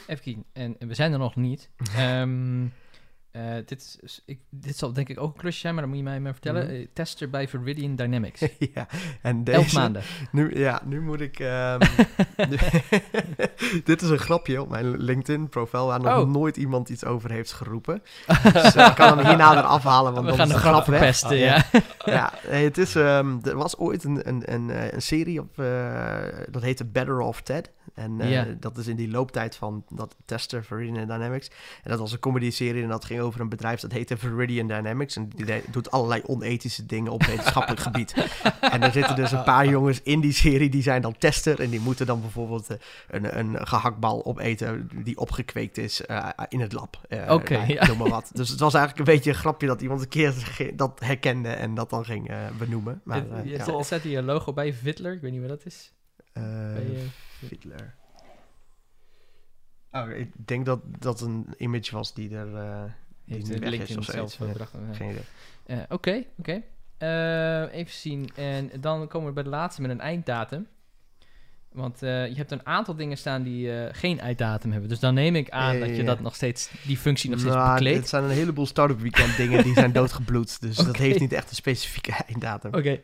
Even kijken. En, en we zijn er nog niet. Ehm, eh, dit, is, ik, dit zal denk ik ook een klusje zijn, maar dan moet je mij maar vertellen. Mhm. Eh, tester bij Viridian Dynamics. ja, en Elf deze, maanden. Nu, ja, nu moet ik. ehm, nu- dit is een grapje op mijn LinkedIn-profiel waar nog Oh. nooit iemand iets over heeft geroepen. Dus eh, ik kan hem hierna weer afhalen, want we dan gaan is de grap verpesten, ja. ja, het is, ehm, er was ooit een, een, een, een serie op, dat heette Better Off Ted. En eh, dat is in die looptijd van dat tester, Viridian Dynamics. En dat was een comedy-serie en dat ging over een bedrijf dat heette Viridian Dynamics. En die doet allerlei onethische dingen op wetenschappelijk gebied. En er zitten dus een paar jongens in die serie die zijn dan tester. En die moeten dan bijvoorbeeld eh, een, een gehaktbal opeten die opgekweekt is eh, in het lab. Eh, Oké, nou, ja. Noem maar wat. Dus het was eigenlijk een beetje een grapje dat iemand een keer dat herkende en dat dan ging benoemen. Maar, ja. Er staat hier een logo bij, Vidler. Ik weet niet wat dat is. Eh, Fiddler. Oh, ik denk dat dat een image was die er... die heeft de weg is of zelf eh, Ja. Eh, Geen idee. Oké, oké. Even zien. En dan komen we bij de laatste met een einddatum. Want je hebt een aantal dingen staan die geen einddatum hebben. Dus dan neem ik aan dat je dat nog steeds, die functie nog steeds Nou, bekleedt. het zijn een heleboel start-up weekend dingen die zijn doodgebloed. Dus dat heeft niet echt een specifieke einddatum. Oké.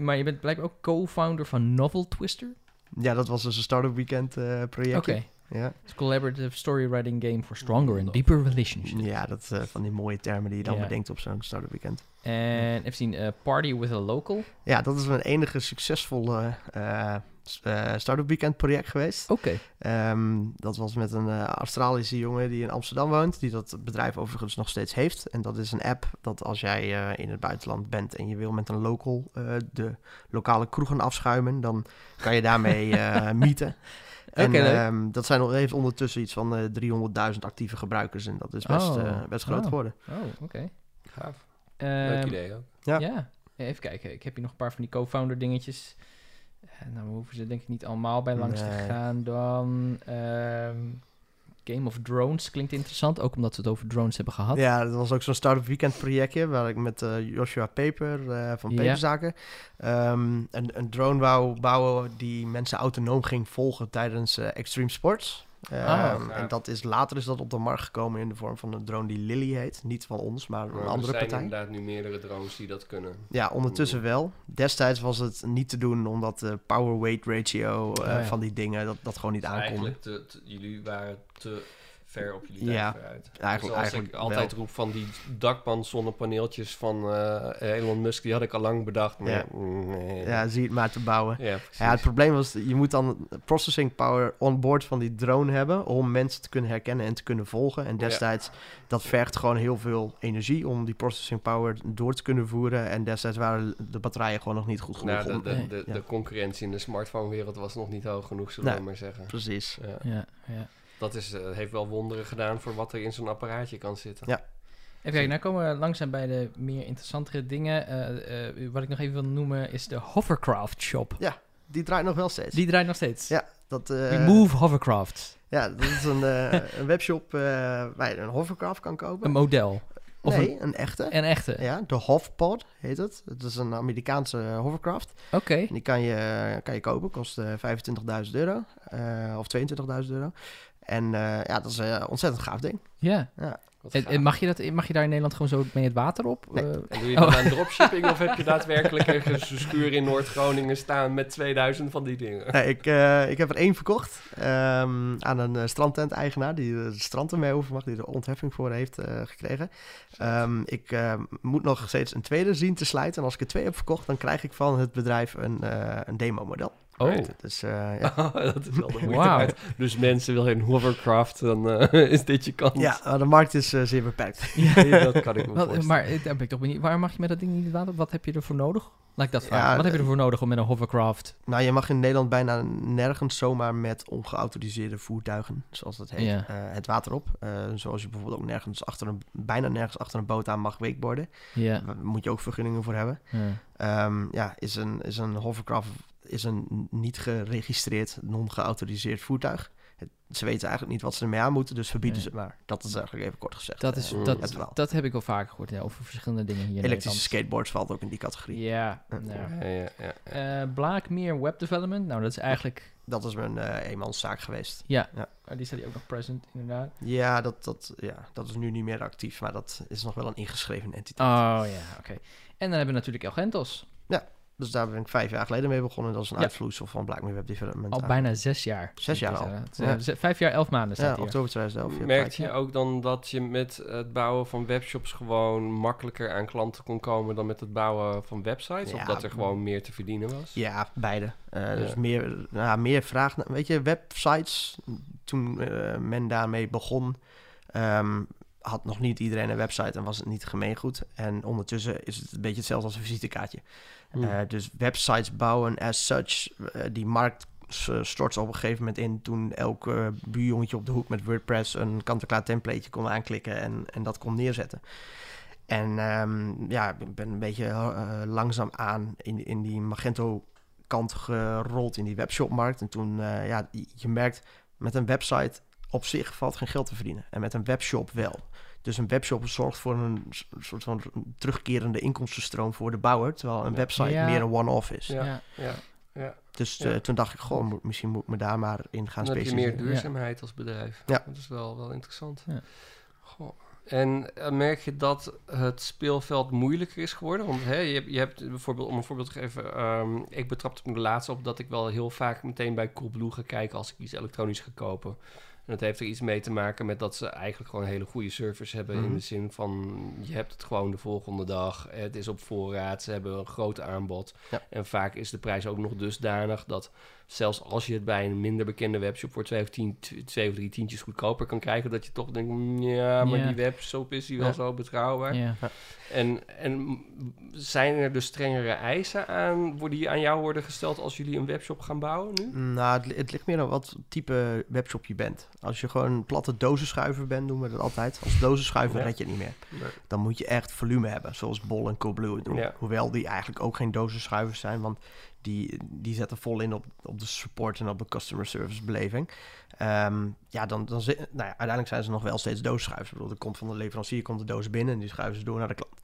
Maar je bent blijkbaar ook co-founder van Novel Twister. Ja, dat was dus een start-up weekend eh Oké. projectje. Ja. It's a collaborative storywriting game for stronger and deeper relationships. ja, dat eh, van die mooie termen die je dan Ja. bedenkt op zo'n start-up weekend. En even zien, eh, Party with a Local. Ja, dat is mijn enige succesvolle start-up weekend project geweest. Oké. Ehm, dat was met een eh, Australische jongen die in Amsterdam woont, die dat bedrijf overigens nog steeds heeft. En dat is een app dat als jij eh, in het buitenland bent en je wil met een local eh, de lokale kroegen afschuimen, dan kan je daarmee eh meeten. En Oké, leuk. ehm, dat zijn, heeft ondertussen iets van eh 300.000 actieve gebruikers en dat is best, Oh, eh, best groot geworden. Oh, oké. Gaaf. Leuk Ehm, idee ook. Ja. Ja. even kijken. Ik heb hier nog een paar van die co-founder dingetjes. Nou, we hoeven ze denk ik niet allemaal bij langs te gaan. Dan ehm, Game of Drones klinkt interessant, ook omdat we het over drones hebben gehad. Ja, dat was ook zo'n start-up weekend projectje waar ik met eh, Joshua Peper eh, van Ja. Peperzaken ehm, een, een drone wou bouwen die mensen autonoom ging volgen tijdens eh, extreme sports. Ehm, Ah. en dat is, later is dat op de markt gekomen in de vorm van een drone die Lily heet. Niet van ons, maar Maar een er andere zijn partij. inderdaad nu meerdere drones die dat kunnen. Ja, ondertussen wel. Destijds was het niet te doen omdat de power-weight ratio eh, Oh ja. van die dingen dat, dat gewoon niet aankonden. Eigenlijk, te, te- jullie waren te ver op jullie Ja, tijd vooruit. eigenlijk- Zoals eigenlijk ik altijd wel. roep van die dakpan zonnepaneeltjes van eh, Elon Musk, die had ik al lang bedacht. Maar Ja. nee. Ja, zie het maar te bouwen. ja, het probleem was, je moet dan processing power on board van die drone hebben om mensen te kunnen herkennen en te kunnen volgen. En destijds, dat vergt gewoon heel veel energie om die processing power door te kunnen voeren. En destijds waren de batterijen gewoon nog niet goed genoeg. Nou, de, om- de, Nee. de, Ja. de concurrentie in de smartphone-wereld was nog niet hoog genoeg, zullen we maar zeggen. Precies. Ja, Ja, ja. Dat is, eh, heeft wel wonderen gedaan voor wat er in zo'n apparaatje kan zitten. Ja. Even kijken, nou komen we langzaam bij de meer interessantere dingen. Eh, eh, wat ik nog even wil noemen is de Hovercraft Shop. Die draait nog wel steeds. Die draait nog steeds. Ja, dat, eh, Remove Hovercraft. ja, dat is een, eh, een webshop eh, waar je een hovercraft kan kopen. Een model. Of nee, een, echte. Een echte. Ja, de Hovpod heet het. Het is een Amerikaanse hovercraft. Oké. En Die kan je, kan je kopen, kost eh 25.000 euro eh, of 22.000 euro. En eh, ja, dat is een ontzettend gaaf ding. Ja. Wat En, mag, je dat, mag je daar in Nederland gewoon zo mee het water op? Nee. Eh, En doe je Oh. dat aan dropshipping of heb je daadwerkelijk ergens een schuur in Noord-Groningen staan met 2000 van die dingen? Nee, ik, eh, ik heb er één verkocht ehm, aan een strandtent-eigenaar die het strand ermee over mag, die er ontheffing voor heeft eh, gekregen. Ehm, ik eh, moet nog steeds een tweede zien te slijten. En als ik er twee heb verkocht, dan krijg ik van het bedrijf een, eh, een demo-model. Oh, Right. Dus eh, ja. dat is wel de moeite waard. Dus mensen willen een hovercraft, dan eh, is dit je kans. ja, maar de markt is eh, zeer beperkt. Ja, dat kan ik me Wat- maar daar ben ik toch benieuwd. Waar mag je met dat ding niet water? Wat heb je ervoor nodig? Laat ik dat Ja, vragen. Wat heb je ervoor nodig om met een hovercraft... Nou, je mag in Nederland bijna nergens zomaar met ongeautoriseerde voertuigen, zoals dat heet, Ja. het water op. Zoals je bijvoorbeeld ook nergens achter een, bijna nergens achter een boot aan mag wakeboarden. Ja. Daar moet je ook vergunningen voor hebben. ja. Ehm, ja, is een, is een hovercraft is een niet geregistreerd, non-geautoriseerd voertuig. Het- ze weten eigenlijk niet wat ze ermee aan moeten, dus verbieden Nee. ze het maar. Dat is eigenlijk even kort gezegd. Dat, is, eh, dat, dat heb ik wel vaker gehoord, ja, over verschillende dingen hier Elektrische skateboards valt ook in die categorie. Ja, Ja. nou. Ja, ja, ja, ja. Eh, Blaak meer web development. Nou, dat is eigenlijk... Dat is mijn eh eenmanszaak geweest. Ja, Ja. Oh, die staat hier ook nog present, inderdaad. Ja dat, dat, ja, dat is nu niet meer actief, maar dat is nog wel een ingeschreven entiteit. Oh ja, oké. En dan hebben we natuurlijk El Gentos. Dus daar ben ik vijf jaar geleden mee begonnen. Dat is een Ja. uitvloeisel van Black Mirror Web Development. Al bijna zes jaar. Zes jaar al. Ja. Vijf jaar, elf maanden staat Ja, hier. oktober 2011. ja, Merkte kijk. je ook dan dat je met het bouwen van webshops gewoon makkelijker aan klanten kon komen dan met het bouwen van websites? Ja, of dat er gewoon meer te verdienen was? Ja, beide. Eh, Dus meer, nou, meer vraag. naar- Weet je, websites, toen eh, men daarmee begon, ehm, had nog niet iedereen een website en was het niet gemeengoed. En ondertussen is het een beetje hetzelfde als een visitekaartje. Eh, dus websites bouwen as such, eh, die markt s- stort op een gegeven moment in toen elk eh, buurjongetje op de hoek met WordPress een kant-en-klaar templateje kon aanklikken en, en dat kon neerzetten. En ehm, ja, ik ben een beetje eh, langzaam aan in, in die Magento kant gerold in die webshopmarkt. En toen, eh, ja, je merkt met een website op zich valt geen geld te verdienen. En met een webshop wel. Dus een webshop zorgt voor een soort van terugkerende inkomstenstroom voor de bouwer. Terwijl een Ja. website Ja. meer een one-off is. Ja. Ja. ja, ja. Dus Ja. eh, toen dacht ik gewoon, moet- misschien moet ik me daar maar in gaan Dan heb je specialiseren. meer duurzaamheid als bedrijf. Ja. Dat is wel, wel interessant. Ja. Goh. En eh, merk je dat het speelveld moeilijker is geworden? Want hè, je, hebt, je hebt bijvoorbeeld, om een voorbeeld te geven, ehm, ik betrapte me de laatste op dat ik wel heel vaak meteen bij Coolblue ga kijken als ik iets elektronisch ga kopen. En dat heeft er iets mee te maken met dat ze eigenlijk gewoon een hele goede service hebben. In Mhm. de zin van, je hebt het gewoon de volgende dag. Het is op voorraad. Ze hebben een groot aanbod. Ja. En vaak is de prijs ook nog dusdanig dat zelfs als je het bij een minder bekende webshop voor twee of, tien, twee of drie tientjes goedkoper kan krijgen, dat je toch denkt, "Mm, ja, maar Ja. die webshop is die wel Ja. zo betrouwbaar. Ja. En, en zijn er dus strengere eisen aan, worden die aan jou worden gesteld als jullie een webshop gaan bouwen nu? Nou, het, het ligt meer aan wat type webshop je bent. Als je gewoon een platte dozenschuiver bent, doen we dat altijd. Als dozenschuiver Ja. red je het niet meer. Dan moet je echt volume hebben, zoals Bol en Coolblue doen. Ja. Hoewel die eigenlijk ook geen dozenschuivers zijn, want die, die zetten vol in op, op de support en op de customer service beleving. Ehm, ja, dan, dan zi- nou ja, uiteindelijk zijn ze nog wel steeds dozenschuivers. Ik bedoel, er komt van de leverancier komt de doos binnen en die schuiven ze door naar de klant.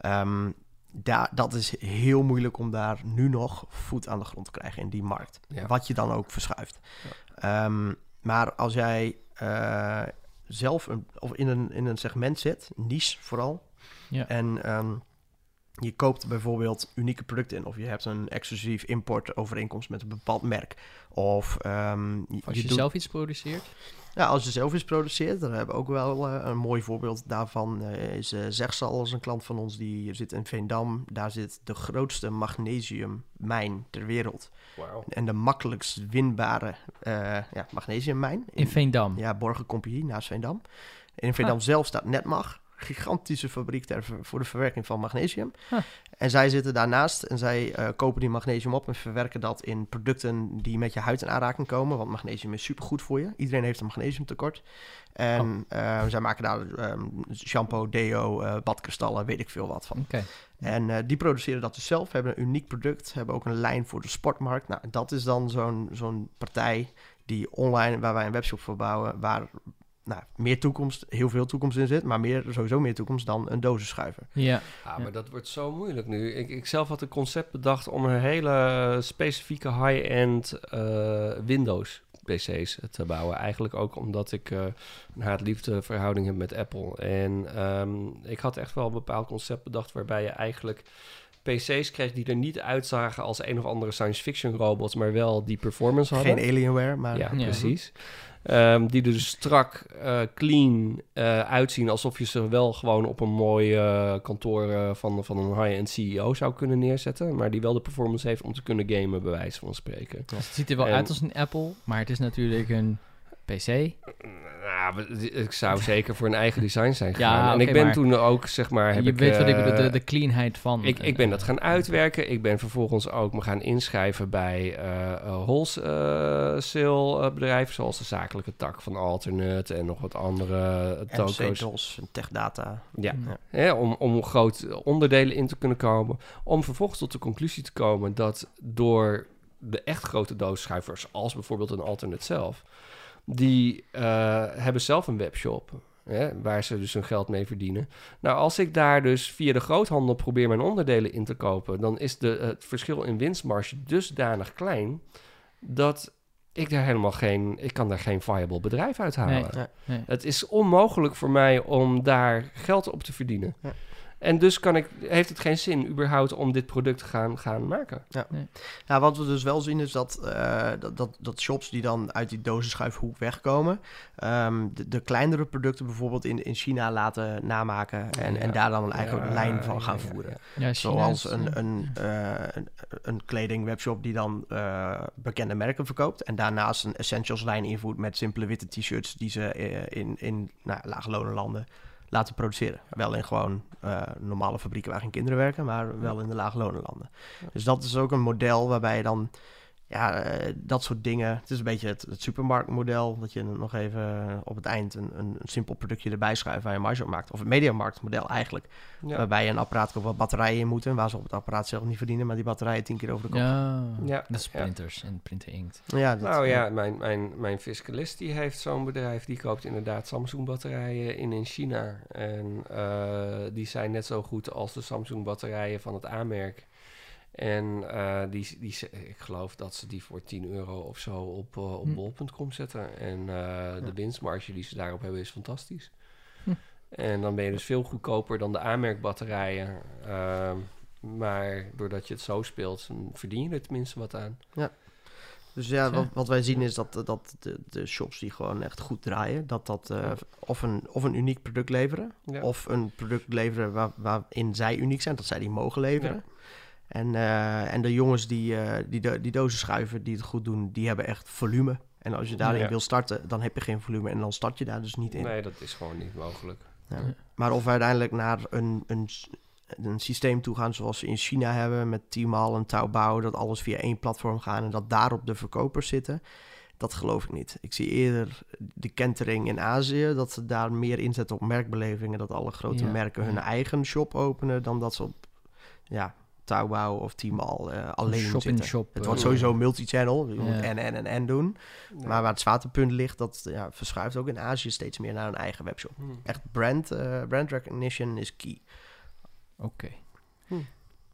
Ehm, daar, dat is heel moeilijk om daar nu nog voet aan de grond te krijgen in die markt. Ja. Wat je dan ook verschuift. Ehm, maar als jij eh, zelf een, of in, een, in een segment zit, niche vooral, Ja. en je koopt bijvoorbeeld unieke producten in, of je hebt een exclusief importovereenkomst met een bepaald merk, of ehm, je, Als je je doet- zelf iets produceert. ja, als je zelf iets produceert, dan hebben we ook wel eh, een mooi voorbeeld daarvan. eh, is uh, Zegsal als een klant van ons, die zit in Veendam. Daar zit de grootste magnesiummijn ter wereld. Wauw. En de makkelijkst winbare eh ja, magnesiummijn. In Veendam. Ja, Borgencompagnie naast Veendam. En in Veendam Ah. zelf staat Netmag. Gigantische fabriek ter, voor de verwerking van magnesium. Huh. En zij zitten daarnaast en zij eh, kopen die magnesium op en verwerken dat in producten die met je huid in aanraking komen. Want magnesium is supergoed voor je. Iedereen heeft een magnesiumtekort. En Oh. eh, zij maken daar ehm, shampoo, deo, eh, badkristallen, weet ik veel wat van. En die produceren dat dus zelf, hebben een uniek product, hebben ook een lijn voor de sportmarkt. Nou, dat is dan zo'n zo'n partij die online, waar wij een webshop voor bouwen, waar nou, meer toekomst, heel veel toekomst in zit, maar meer, sowieso meer toekomst dan een dozenschuiver. Ja. Ja, Ja. maar dat wordt zo moeilijk nu. Ik, ik zelf had een concept bedacht om een hele specifieke high-end eh, Windows PC's te bouwen. Eigenlijk ook omdat ik eh, een haat-liefde verhouding heb met Apple. En ehm, ik had echt wel een bepaald concept bedacht waarbij je eigenlijk PC's kreeg die er niet uitzagen als een of andere science fiction robots, maar wel die performance hadden. Geen Alienware, maar... Ja, Ja. precies. Ehm, die er dus strak, eh, clean eh, uitzien. Alsof je ze wel gewoon op een mooi eh, kantoor eh, van, van een high-end CEO zou kunnen neerzetten. Maar die wel de performance heeft om te kunnen gamen, bij wijze van spreken. Dus het ziet er wel En- uit als een Apple, maar het is natuurlijk een PC. Nou, ik zou zeker voor een eigen design zijn Ja, gegaan. en oké, ik ben maar toen ook, zeg maar... Heb je ik, weet wat ik eh, bedoel, de, de cleanheid van. Ik, ik ben dat gaan uitwerken. Ik ben vervolgens ook me gaan inschrijven bij eh eh, wholesale eh, bedrijven, zoals de zakelijke tak van Alternate en nog wat andere uh, toko's. MC-DOS, TechData. Ja, Ja. Hè, om, om groot onderdelen in te kunnen komen. Om vervolgens tot de conclusie te komen dat door de echt grote doosschuivers, als bijvoorbeeld een Alternate zelf, die eh, hebben zelf een webshop. Hè, waar ze dus hun geld mee verdienen. Nou, als ik daar dus via de groothandel probeer mijn onderdelen in te kopen, dan is de, het verschil in winstmarge dusdanig klein dat ik daar helemaal geen, ik kan daar geen viable bedrijf uithalen. Nee. Nee. Het is onmogelijk voor mij om daar geld op te verdienen. Ja. En dus kan ik, heeft het geen zin überhaupt om dit product te gaan, gaan maken. Ja, wat we dus wel zien is dat, eh, dat, dat, dat shops die dan uit die dozenschuifhoek wegkomen, ehm, de, de kleinere producten bijvoorbeeld in, in China laten namaken en, en daar dan een eigen Ja, lijn van gaan ja, voeren. Zoals een, een, eh, een, een kledingwebshop die dan eh, bekende merken verkoopt. En daarnaast een essentials lijn invoert met simpele witte t-shirts die ze eh, in, in nou, laten produceren. Wel in gewoon eh, normale fabrieken waar geen kinderen werken, maar wel in de lage landen. Ja. Dus dat is ook een model waarbij je dan ja, eh, dat soort dingen. Het is een beetje het, het supermarktmodel. Dat je nog even op het eind een, een, een simpel productje erbij schuift waar je marge op maakt. Of het mediamarktmodel eigenlijk. Ja. Waarbij je een apparaat koopt waar batterijen in moeten. Waar ze op het apparaat zelf niet verdienen, maar die batterijen tien keer over de kop. Ja, Ja, dat is ja. printers en printer inkt. Ja, dat, Nou ja, mijn, mijn, mijn fiscalist die heeft zo'n bedrijf. Die koopt inderdaad Samsung batterijen in in China. En eh, die zijn net zo goed als de Samsung batterijen van het A-merk. En eh, die, die, ik geloof dat ze die voor 10 euro of zo op, eh, op Hm. bol.com zetten. En eh, de winstmarge die ze daarop hebben is fantastisch. Hm. En dan ben je dus veel goedkoper dan de A-merk batterijen. Ehm, maar doordat je het zo speelt, verdien je er tenminste wat aan. Dus ja, Ja. wat, wat wij zien is dat, dat de, de shops die gewoon echt goed draaien, dat dat Ja. of, een, of een uniek product leveren, Ja. of een product leveren waar, waarin zij uniek zijn, dat zij die mogen leveren. En, eh, en de jongens die, eh, die, do- die dozen schuiven, die het goed doen, die hebben echt volume. En als je daarin Ja. wil starten, dan heb je geen volume en dan start je daar dus niet in. Nee, dat is gewoon niet mogelijk. Ja. Ja. Maar of we uiteindelijk naar een, een, een systeem toe gaan zoals ze in China hebben met Tmall en Taobao, dat alles via één platform gaan en dat daarop de verkopers zitten, dat geloof ik niet. Ik zie eerder de kentering in Azië, dat ze daar meer inzetten op merkbelevingen, dat alle grote merken hun eigen shop openen, dan dat ze op ja, Taobao of Tmall eh, alleen shop in zitten. shop. Het eh, wordt sowieso multi-channel, je moet en, en, en, en doen. Ja. Maar waar het zwaartepunt ligt, dat ja, verschuift ook in Azië steeds meer naar een eigen webshop. Hm. Echt brand, eh, brand recognition is key. Oké. Hm.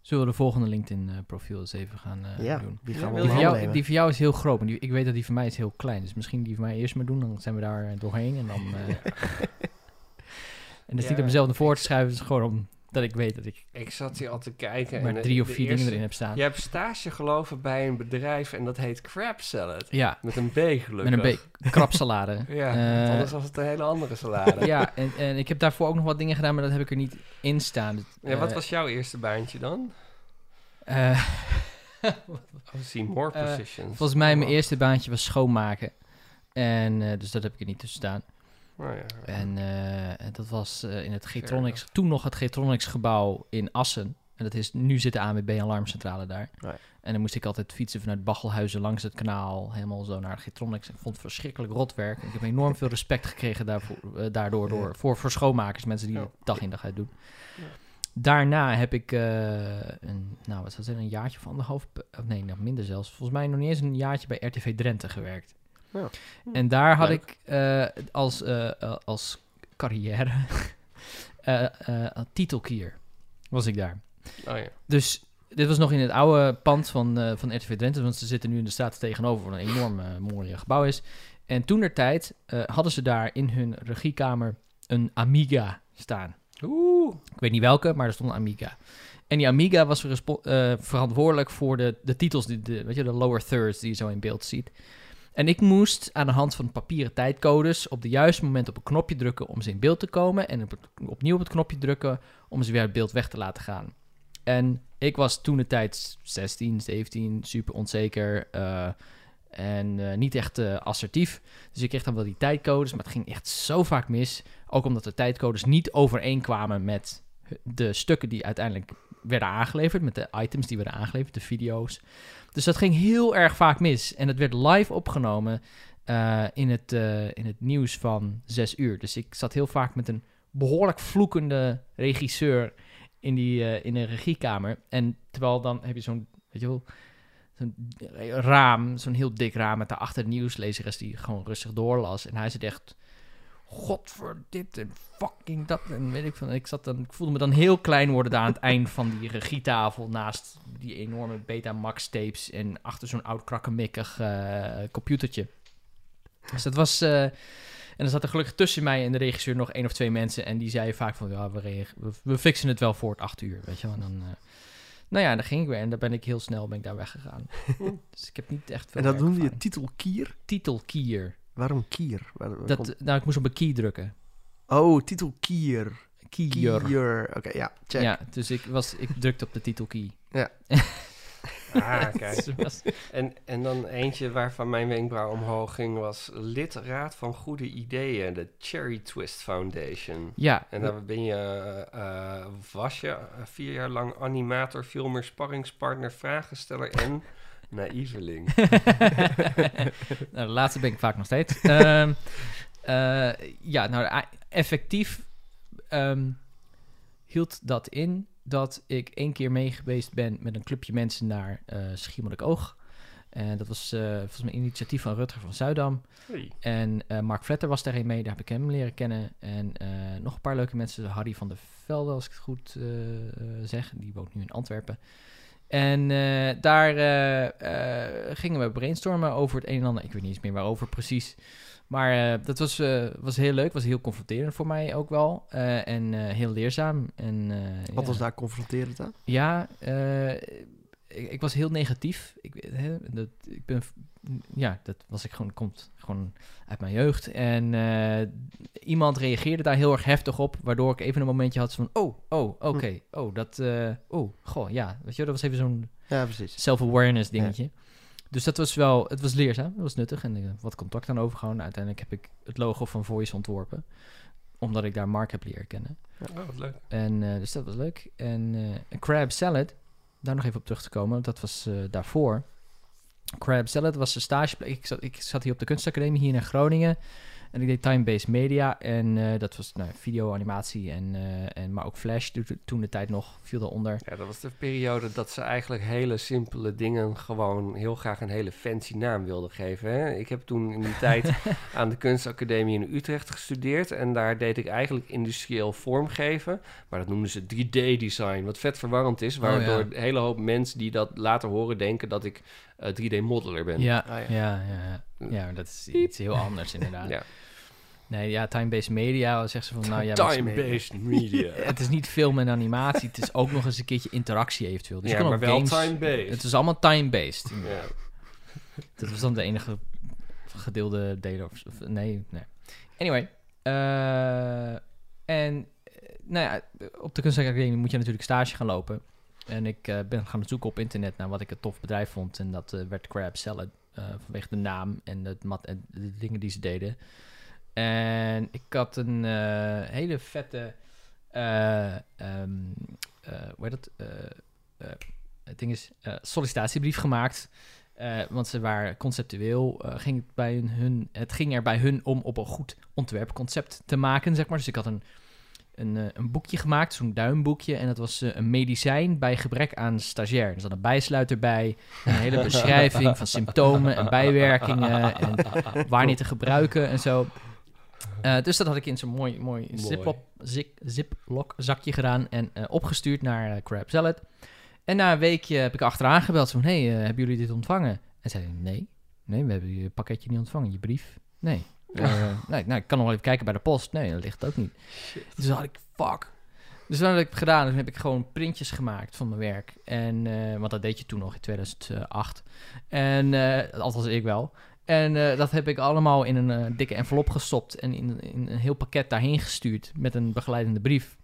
Zullen we de volgende LinkedIn-profiel eens even gaan eh, ja, doen? die gaan we Die van, onderhanden jou, die van jou is heel groot, maar die, ik weet dat die van mij is heel klein. Dus misschien die van mij eerst maar doen, dan zijn we daar doorheen. En dan... eh, en dat is Ja, niet om mezelf naar voren te schrijven, het is gewoon omdat ik weet dat ik Ik zat hier al te kijken. maar en drie de- of de vier dingen erin heb staan. Je hebt stage geloven bij een bedrijf en dat heet Crab Salad. Ja, Met een B gelukkig. met een beetje krapsalade. Ja, Eh, anders was het een hele andere salade. ja, en, en ik heb daarvoor ook nog wat dingen gedaan, maar dat heb ik er niet in staan. Dus, Ja, wat eh, was jouw eerste baantje dan? eh, Oh, see more Eh, positions. volgens mij mijn eerste baantje was schoonmaken. En eh, dus dat heb ik er niet tussen staan. Oh ja. En eh, dat was eh, in het Getronics, toen nog het Getronics gebouw in Assen. En dat is, nu zit de ANWB alarmcentrale daar. Ja. En dan moest ik altijd fietsen vanuit Bachelhuizen langs het kanaal, helemaal zo naar Getronics. Ik vond het verschrikkelijk rotwerk. Ik heb enorm veel respect gekregen daarvoor, eh, daardoor door, voor, voor schoonmakers, mensen die het dag in dag uit doen. Ja. Daarna heb ik eh, een, nou wat zou het zijn, een jaartje of anderhalf, of nee, nog minder zelfs. Volgens mij nog niet eens een jaartje bij RTV Drenthe gewerkt. Ja. En daar had Leuk. ik eh, als, eh, eh, als carrière eh, eh, titelkier was ik daar. Oh ja. Dus dit was nog in het oude pand van, eh, van RTV Drenthe, want ze zitten nu in de staat tegenover, wat een enorm mooi gebouw is. En toen der tijd eh, hadden ze daar in hun regiekamer een Amiga staan. Oeh. Ik weet niet welke, maar er stond een Amiga. En die Amiga was verantwoordelijk voor de, de titels, die, de, weet je, de lower thirds die je zo in beeld ziet. En ik moest aan de hand van papieren tijdcodes op de juiste moment op een knopje drukken om ze in beeld te komen. En opnieuw op het knopje drukken om ze weer uit beeld weg te laten gaan. En ik was toen de tijd 16, 17, super onzeker eh, en eh, niet echt eh, assertief. Dus ik kreeg dan wel die tijdcodes, maar het ging echt zo vaak mis. Ook omdat de tijdcodes niet overeenkwamen met de stukken die uiteindelijk werden aangeleverd, met de items die werden aangeleverd, de video's. Dus dat ging heel erg vaak mis. En het werd live opgenomen eh, in, het, eh, in het nieuws van zes uur. Dus ik zat heel vaak met een behoorlijk vloekende regisseur in, die, eh, in een regiekamer. En terwijl dan heb je zo'n, weet je wel, zo'n raam, zo'n heel dik raam met daarachter de nieuwslezeres die gewoon rustig doorlas. En hij zit echt, god voor dit en fucking dat en weet ik van. Ik, zat dan, ik voelde me dan heel klein worden daar aan het eind van die regietafel naast die enorme Betamax tapes en achter zo'n oud krakkemikkig eh computertje. Dus dat was... eh, dan zat er gelukkig tussen mij en de regisseur nog één of twee mensen. En die zeiden vaak van, ja, we, we, fixen het wel voor het acht uur, weet je wel. En dan, eh, nou ja, dan ging ik weer en daar ben ik heel snel ben ik daar weggegaan. dus ik heb niet echt veel En dat noemde je titelkier? Titelkier. Waarom kier? Waar- waar Dat, komt- nou, ik moest op een key drukken. Oh, titelkier. Kier. Kier. Oké, ja, check. Ja, dus ik, was, ik drukte op de titelkey. Ah, kijk. Dus En, en dan eentje waarvan mijn wenkbrauw omhoog ging was lid Raad van Goede Ideeën, de Cherry Twist Foundation. ja, En daar ben je, eh, was je eh, vier jaar lang animator, filmer, sparringspartner, vragensteller en naïveling. nou, de laatste ben ik vaak nog steeds. Ehm, eh, ja, nou, effectief ehm, hield dat in dat ik één keer mee geweest ben met een clubje mensen naar eh Schiermonnikoog. En dat was eh, volgens mij een initiatief van Rutger van Zuidam. Hey. En Mark Vletter was daarheen mee, daar heb ik hem leren kennen. En nog een paar leuke mensen, Harry van der Velde, als ik het goed zeg. Die woont nu in Antwerpen. En eh, daar eh, eh, gingen we brainstormen over het een en ander. Ik weet niet eens meer waarover precies. Maar dat was, was heel leuk, was heel confronterend voor mij ook wel. En heel leerzaam. En, Wat ja. was daar confronterend aan? Ja, eh, ik, ik was heel negatief. Ik, weet- hè, dat, ik ben, ja, dat was ik gewoon, komt gewoon uit mijn jeugd. En eh, iemand reageerde daar heel erg heftig op, waardoor ik even een momentje had van, oh, oh, oké, oh, dat, eh, oh, goh, ja, weet je, dat was even zo'n Ja, precies. self-awareness dingetje. Dus dat was wel, het was leerzaam, het was nuttig en eh, wat contact aan overgehouden. Uiteindelijk heb ik het logo van Voice ontworpen, omdat ik daar Mark heb leren kennen. Oh, wat leuk. En eh, dus dat was leuk. En eh, een crab salad, daar nog even op terug te komen, dat was eh, daarvoor. Crab salad was een stageplek. Ik zat, ik zat hier op de kunstacademie hier in Groningen. En ik deed time-based media. En eh, dat was nou, video, animatie en, eh, en maar ook Flash. Toen- de tijd nog viel daaronder. Ja, dat was de periode dat ze eigenlijk hele simpele dingen gewoon heel graag een hele fancy naam wilden geven. Hè? Ik heb toen in die tijd aan de kunstacademie in Utrecht gestudeerd en daar deed ik eigenlijk industrieel vormgeven. Maar dat noemden ze 3D-design, wat vet verwarrend is, Oh, waardoor ja. een hele hoop mensen die dat later horen denken dat ik 3D-modeler ben. Ja, Ah, ja. ja, ja, ja. ja, dat is iets heel anders inderdaad. Ja. Nee, ja, time-based media, zeggen ze van, nou ja, Time-based media. het is niet film en animatie, het is ook nog eens een keertje interactie eventueel. Dus ja, kan maar wel time-based. Het is allemaal time-based. Ja. Dat was dan de enige gedeelde delen. Of, of- nee, nee. Anyway. eh, en eh, nou ja, op de kunstacademie moet je natuurlijk stage gaan lopen. En ik eh, ben gaan zoeken op internet naar wat ik een tof bedrijf vond. En dat eh, werd Crab Salad. eh, vanwege de naam en, het mat en de dingen die ze deden. En ik had een hele vette... eh, ehm, eh, hoe heet dat? Het ding is sollicitatiebrief gemaakt. Want ze waren conceptueel. ging het, bij hun, hun, het ging er bij hun om op een goed ontwerpconcept te maken, zeg maar. Dus ik had een, een, eh, een boekje gemaakt, zo'n duimboekje. En dat was eh, een medicijn bij gebrek aan stagiair. Er zat een bijsluiter bij. Een hele beschrijving van symptomen en bijwerkingen. En wanneer te gebruiken en zo. Eh, dus dat had ik in zo'n mooi, mooi, Mooi. Ziploc, zip, ziploc zakje gedaan en opgestuurd naar Crab Salad. En na een weekje heb ik achteraan gebeld van, hey, hebben jullie dit ontvangen? En zeiden nee, nee, we hebben je pakketje niet ontvangen, je brief, nee. Eh, nee, nou, ik kan nog wel even kijken bij de post. Nee, dat ligt ook niet. Dus dan had ik, fuck. Dus wat heb ik gedaan? Dus heb ik gewoon printjes gemaakt van mijn werk. En, eh, want dat deed je toen nog in 2008. En, eh althans ik wel. En dat heb ik allemaal in een dikke envelop gestopt en in, in een heel pakket daarheen gestuurd met een begeleidende brief.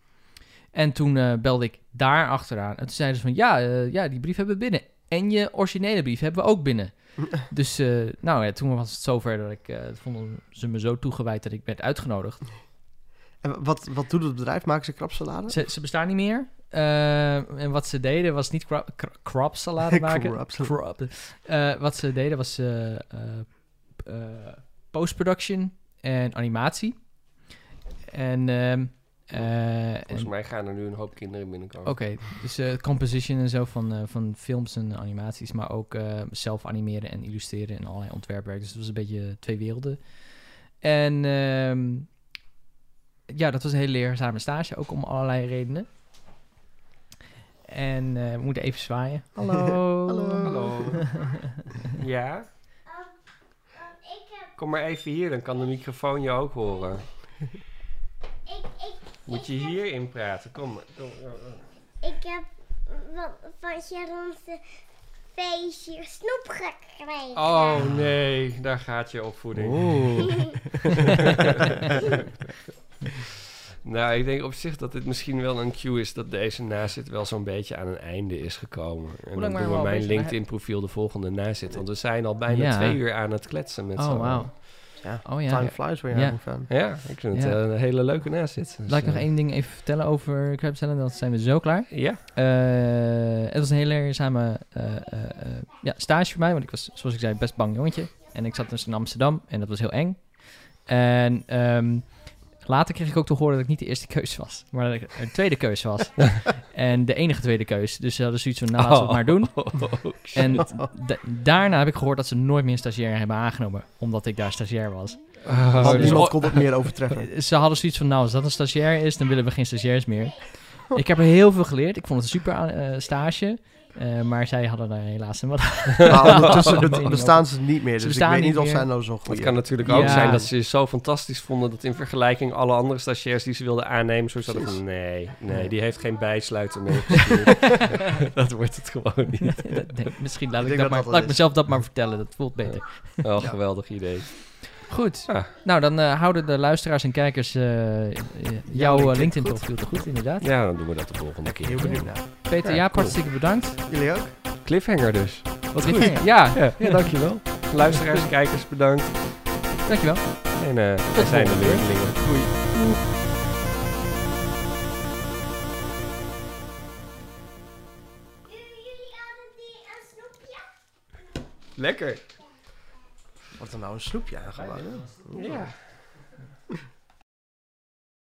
En toen belde ik daar achteraan. En toen zeiden ze van, ja, ja, die brief hebben we binnen. En je originele brief hebben we ook binnen. dus eh, nou ja, toen was het zover dat ik, eh, vonden ze me zo toegewijd dat ik werd uitgenodigd. En wat, wat doet het bedrijf? Maken ze krapsalade? Ze, ze bestaan niet meer. Eh, en wat ze deden was niet salade maken. Crop salade. Crop. Eh, wat ze deden was post-production en animatie. En, ehm, eh, en Volgens mij gaan er nu een hoop kinderen binnenkomen. Oké, dus eh, composition en zo van, eh, van films en animaties, maar ook eh, zelf animeren en illustreren en allerlei ontwerpwerk. Dus het was een beetje twee werelden. En ehm, ja, dat was een hele leerzame stage, ook om allerlei redenen. En eh, we moeten even zwaaien. Hallo. Hallo. Hallo. ja? Ik heb Kom maar even hier, dan kan de microfoon je ook horen. Ik, ik, Moet je hierin praten? Kom maar. Kom, ik heb van, van Sharon's feestje snoep gekregen. Oh nee, daar gaat je opvoeding. Oeh. Nou, ik denk op zich dat dit misschien wel een cue is dat deze nazit wel zo'n beetje aan een einde is gekomen. En dan doen we mijn bezig? LinkedIn profiel de volgende nazit. Want we zijn al bijna Ja. twee uur aan het kletsen met Oh, z'n wauw. Ja, Oh ja. time flies when you're Ja. having fun. Ja, ik vind het eh, een hele leuke nazit. Dus, Laat ik nog eh, één ding even vertellen over Kruipcellen, dan zijn we zo klaar. Ja, Eh, het was een hele leerzame eh, eh, eh, ja, stage voor mij, want ik was, zoals ik zei, best bang jongetje. En ik zat dus in Amsterdam en dat was heel eng. En ehm, later kreeg ik ook te horen dat ik niet de eerste keus was, maar dat ik een tweede keus was. en de enige tweede keus. Dus ze hadden zoiets van, nou laten we het maar doen. Oh, En da- daarna heb ik gehoord dat ze nooit meer een stagiair hebben aangenomen, omdat ik daar stagiair was. Oh, dus- niemand kon het meer overtreffen. Ze hadden zoiets van, nou, als dat een stagiair is, dan willen we geen stagiairs meer. Ik heb er heel veel geleerd. Ik vond het een super eh, stage. Eh, maar zij hadden daar helaas een wat... Ondertussen Oh, be- bestaan ze niet meer. Ze Dus ik bestaan weet niet niet of meer. zij nou zo goed Het kan natuurlijk ook Ja. zijn dat ze je zo fantastisch vonden dat in vergelijking alle andere stagiairs die ze wilden aannemen, zo hadden van nee, nee, die heeft geen bijsluiter mee. dat wordt het gewoon niet. Nee, Misschien laat Ik dat dat maar, dat laat ik mezelf dat maar vertellen. Dat voelt beter. Oh, geweldig idee. Goed. Nou, dan eh, houden de luisteraars en kijkers eh, eh, jouw eh, LinkedIn LinkedIn-profiel te goed, inderdaad. Ja, dan doen we dat de volgende keer. Heel benieuwd naar. Peter, Ja, ja, cool. hartstikke bedankt. Jullie ook? Cliffhanger dus. Wat Goed. goed. Ja, Ja, ja dankjewel. Luisteraars, kijkers, bedankt. dankjewel. En eh wij zijn de leerlingen. Doei. Jullie hadden die een snoepje? Lekker. Wordt er nou een snoepje aangeboden? Ja.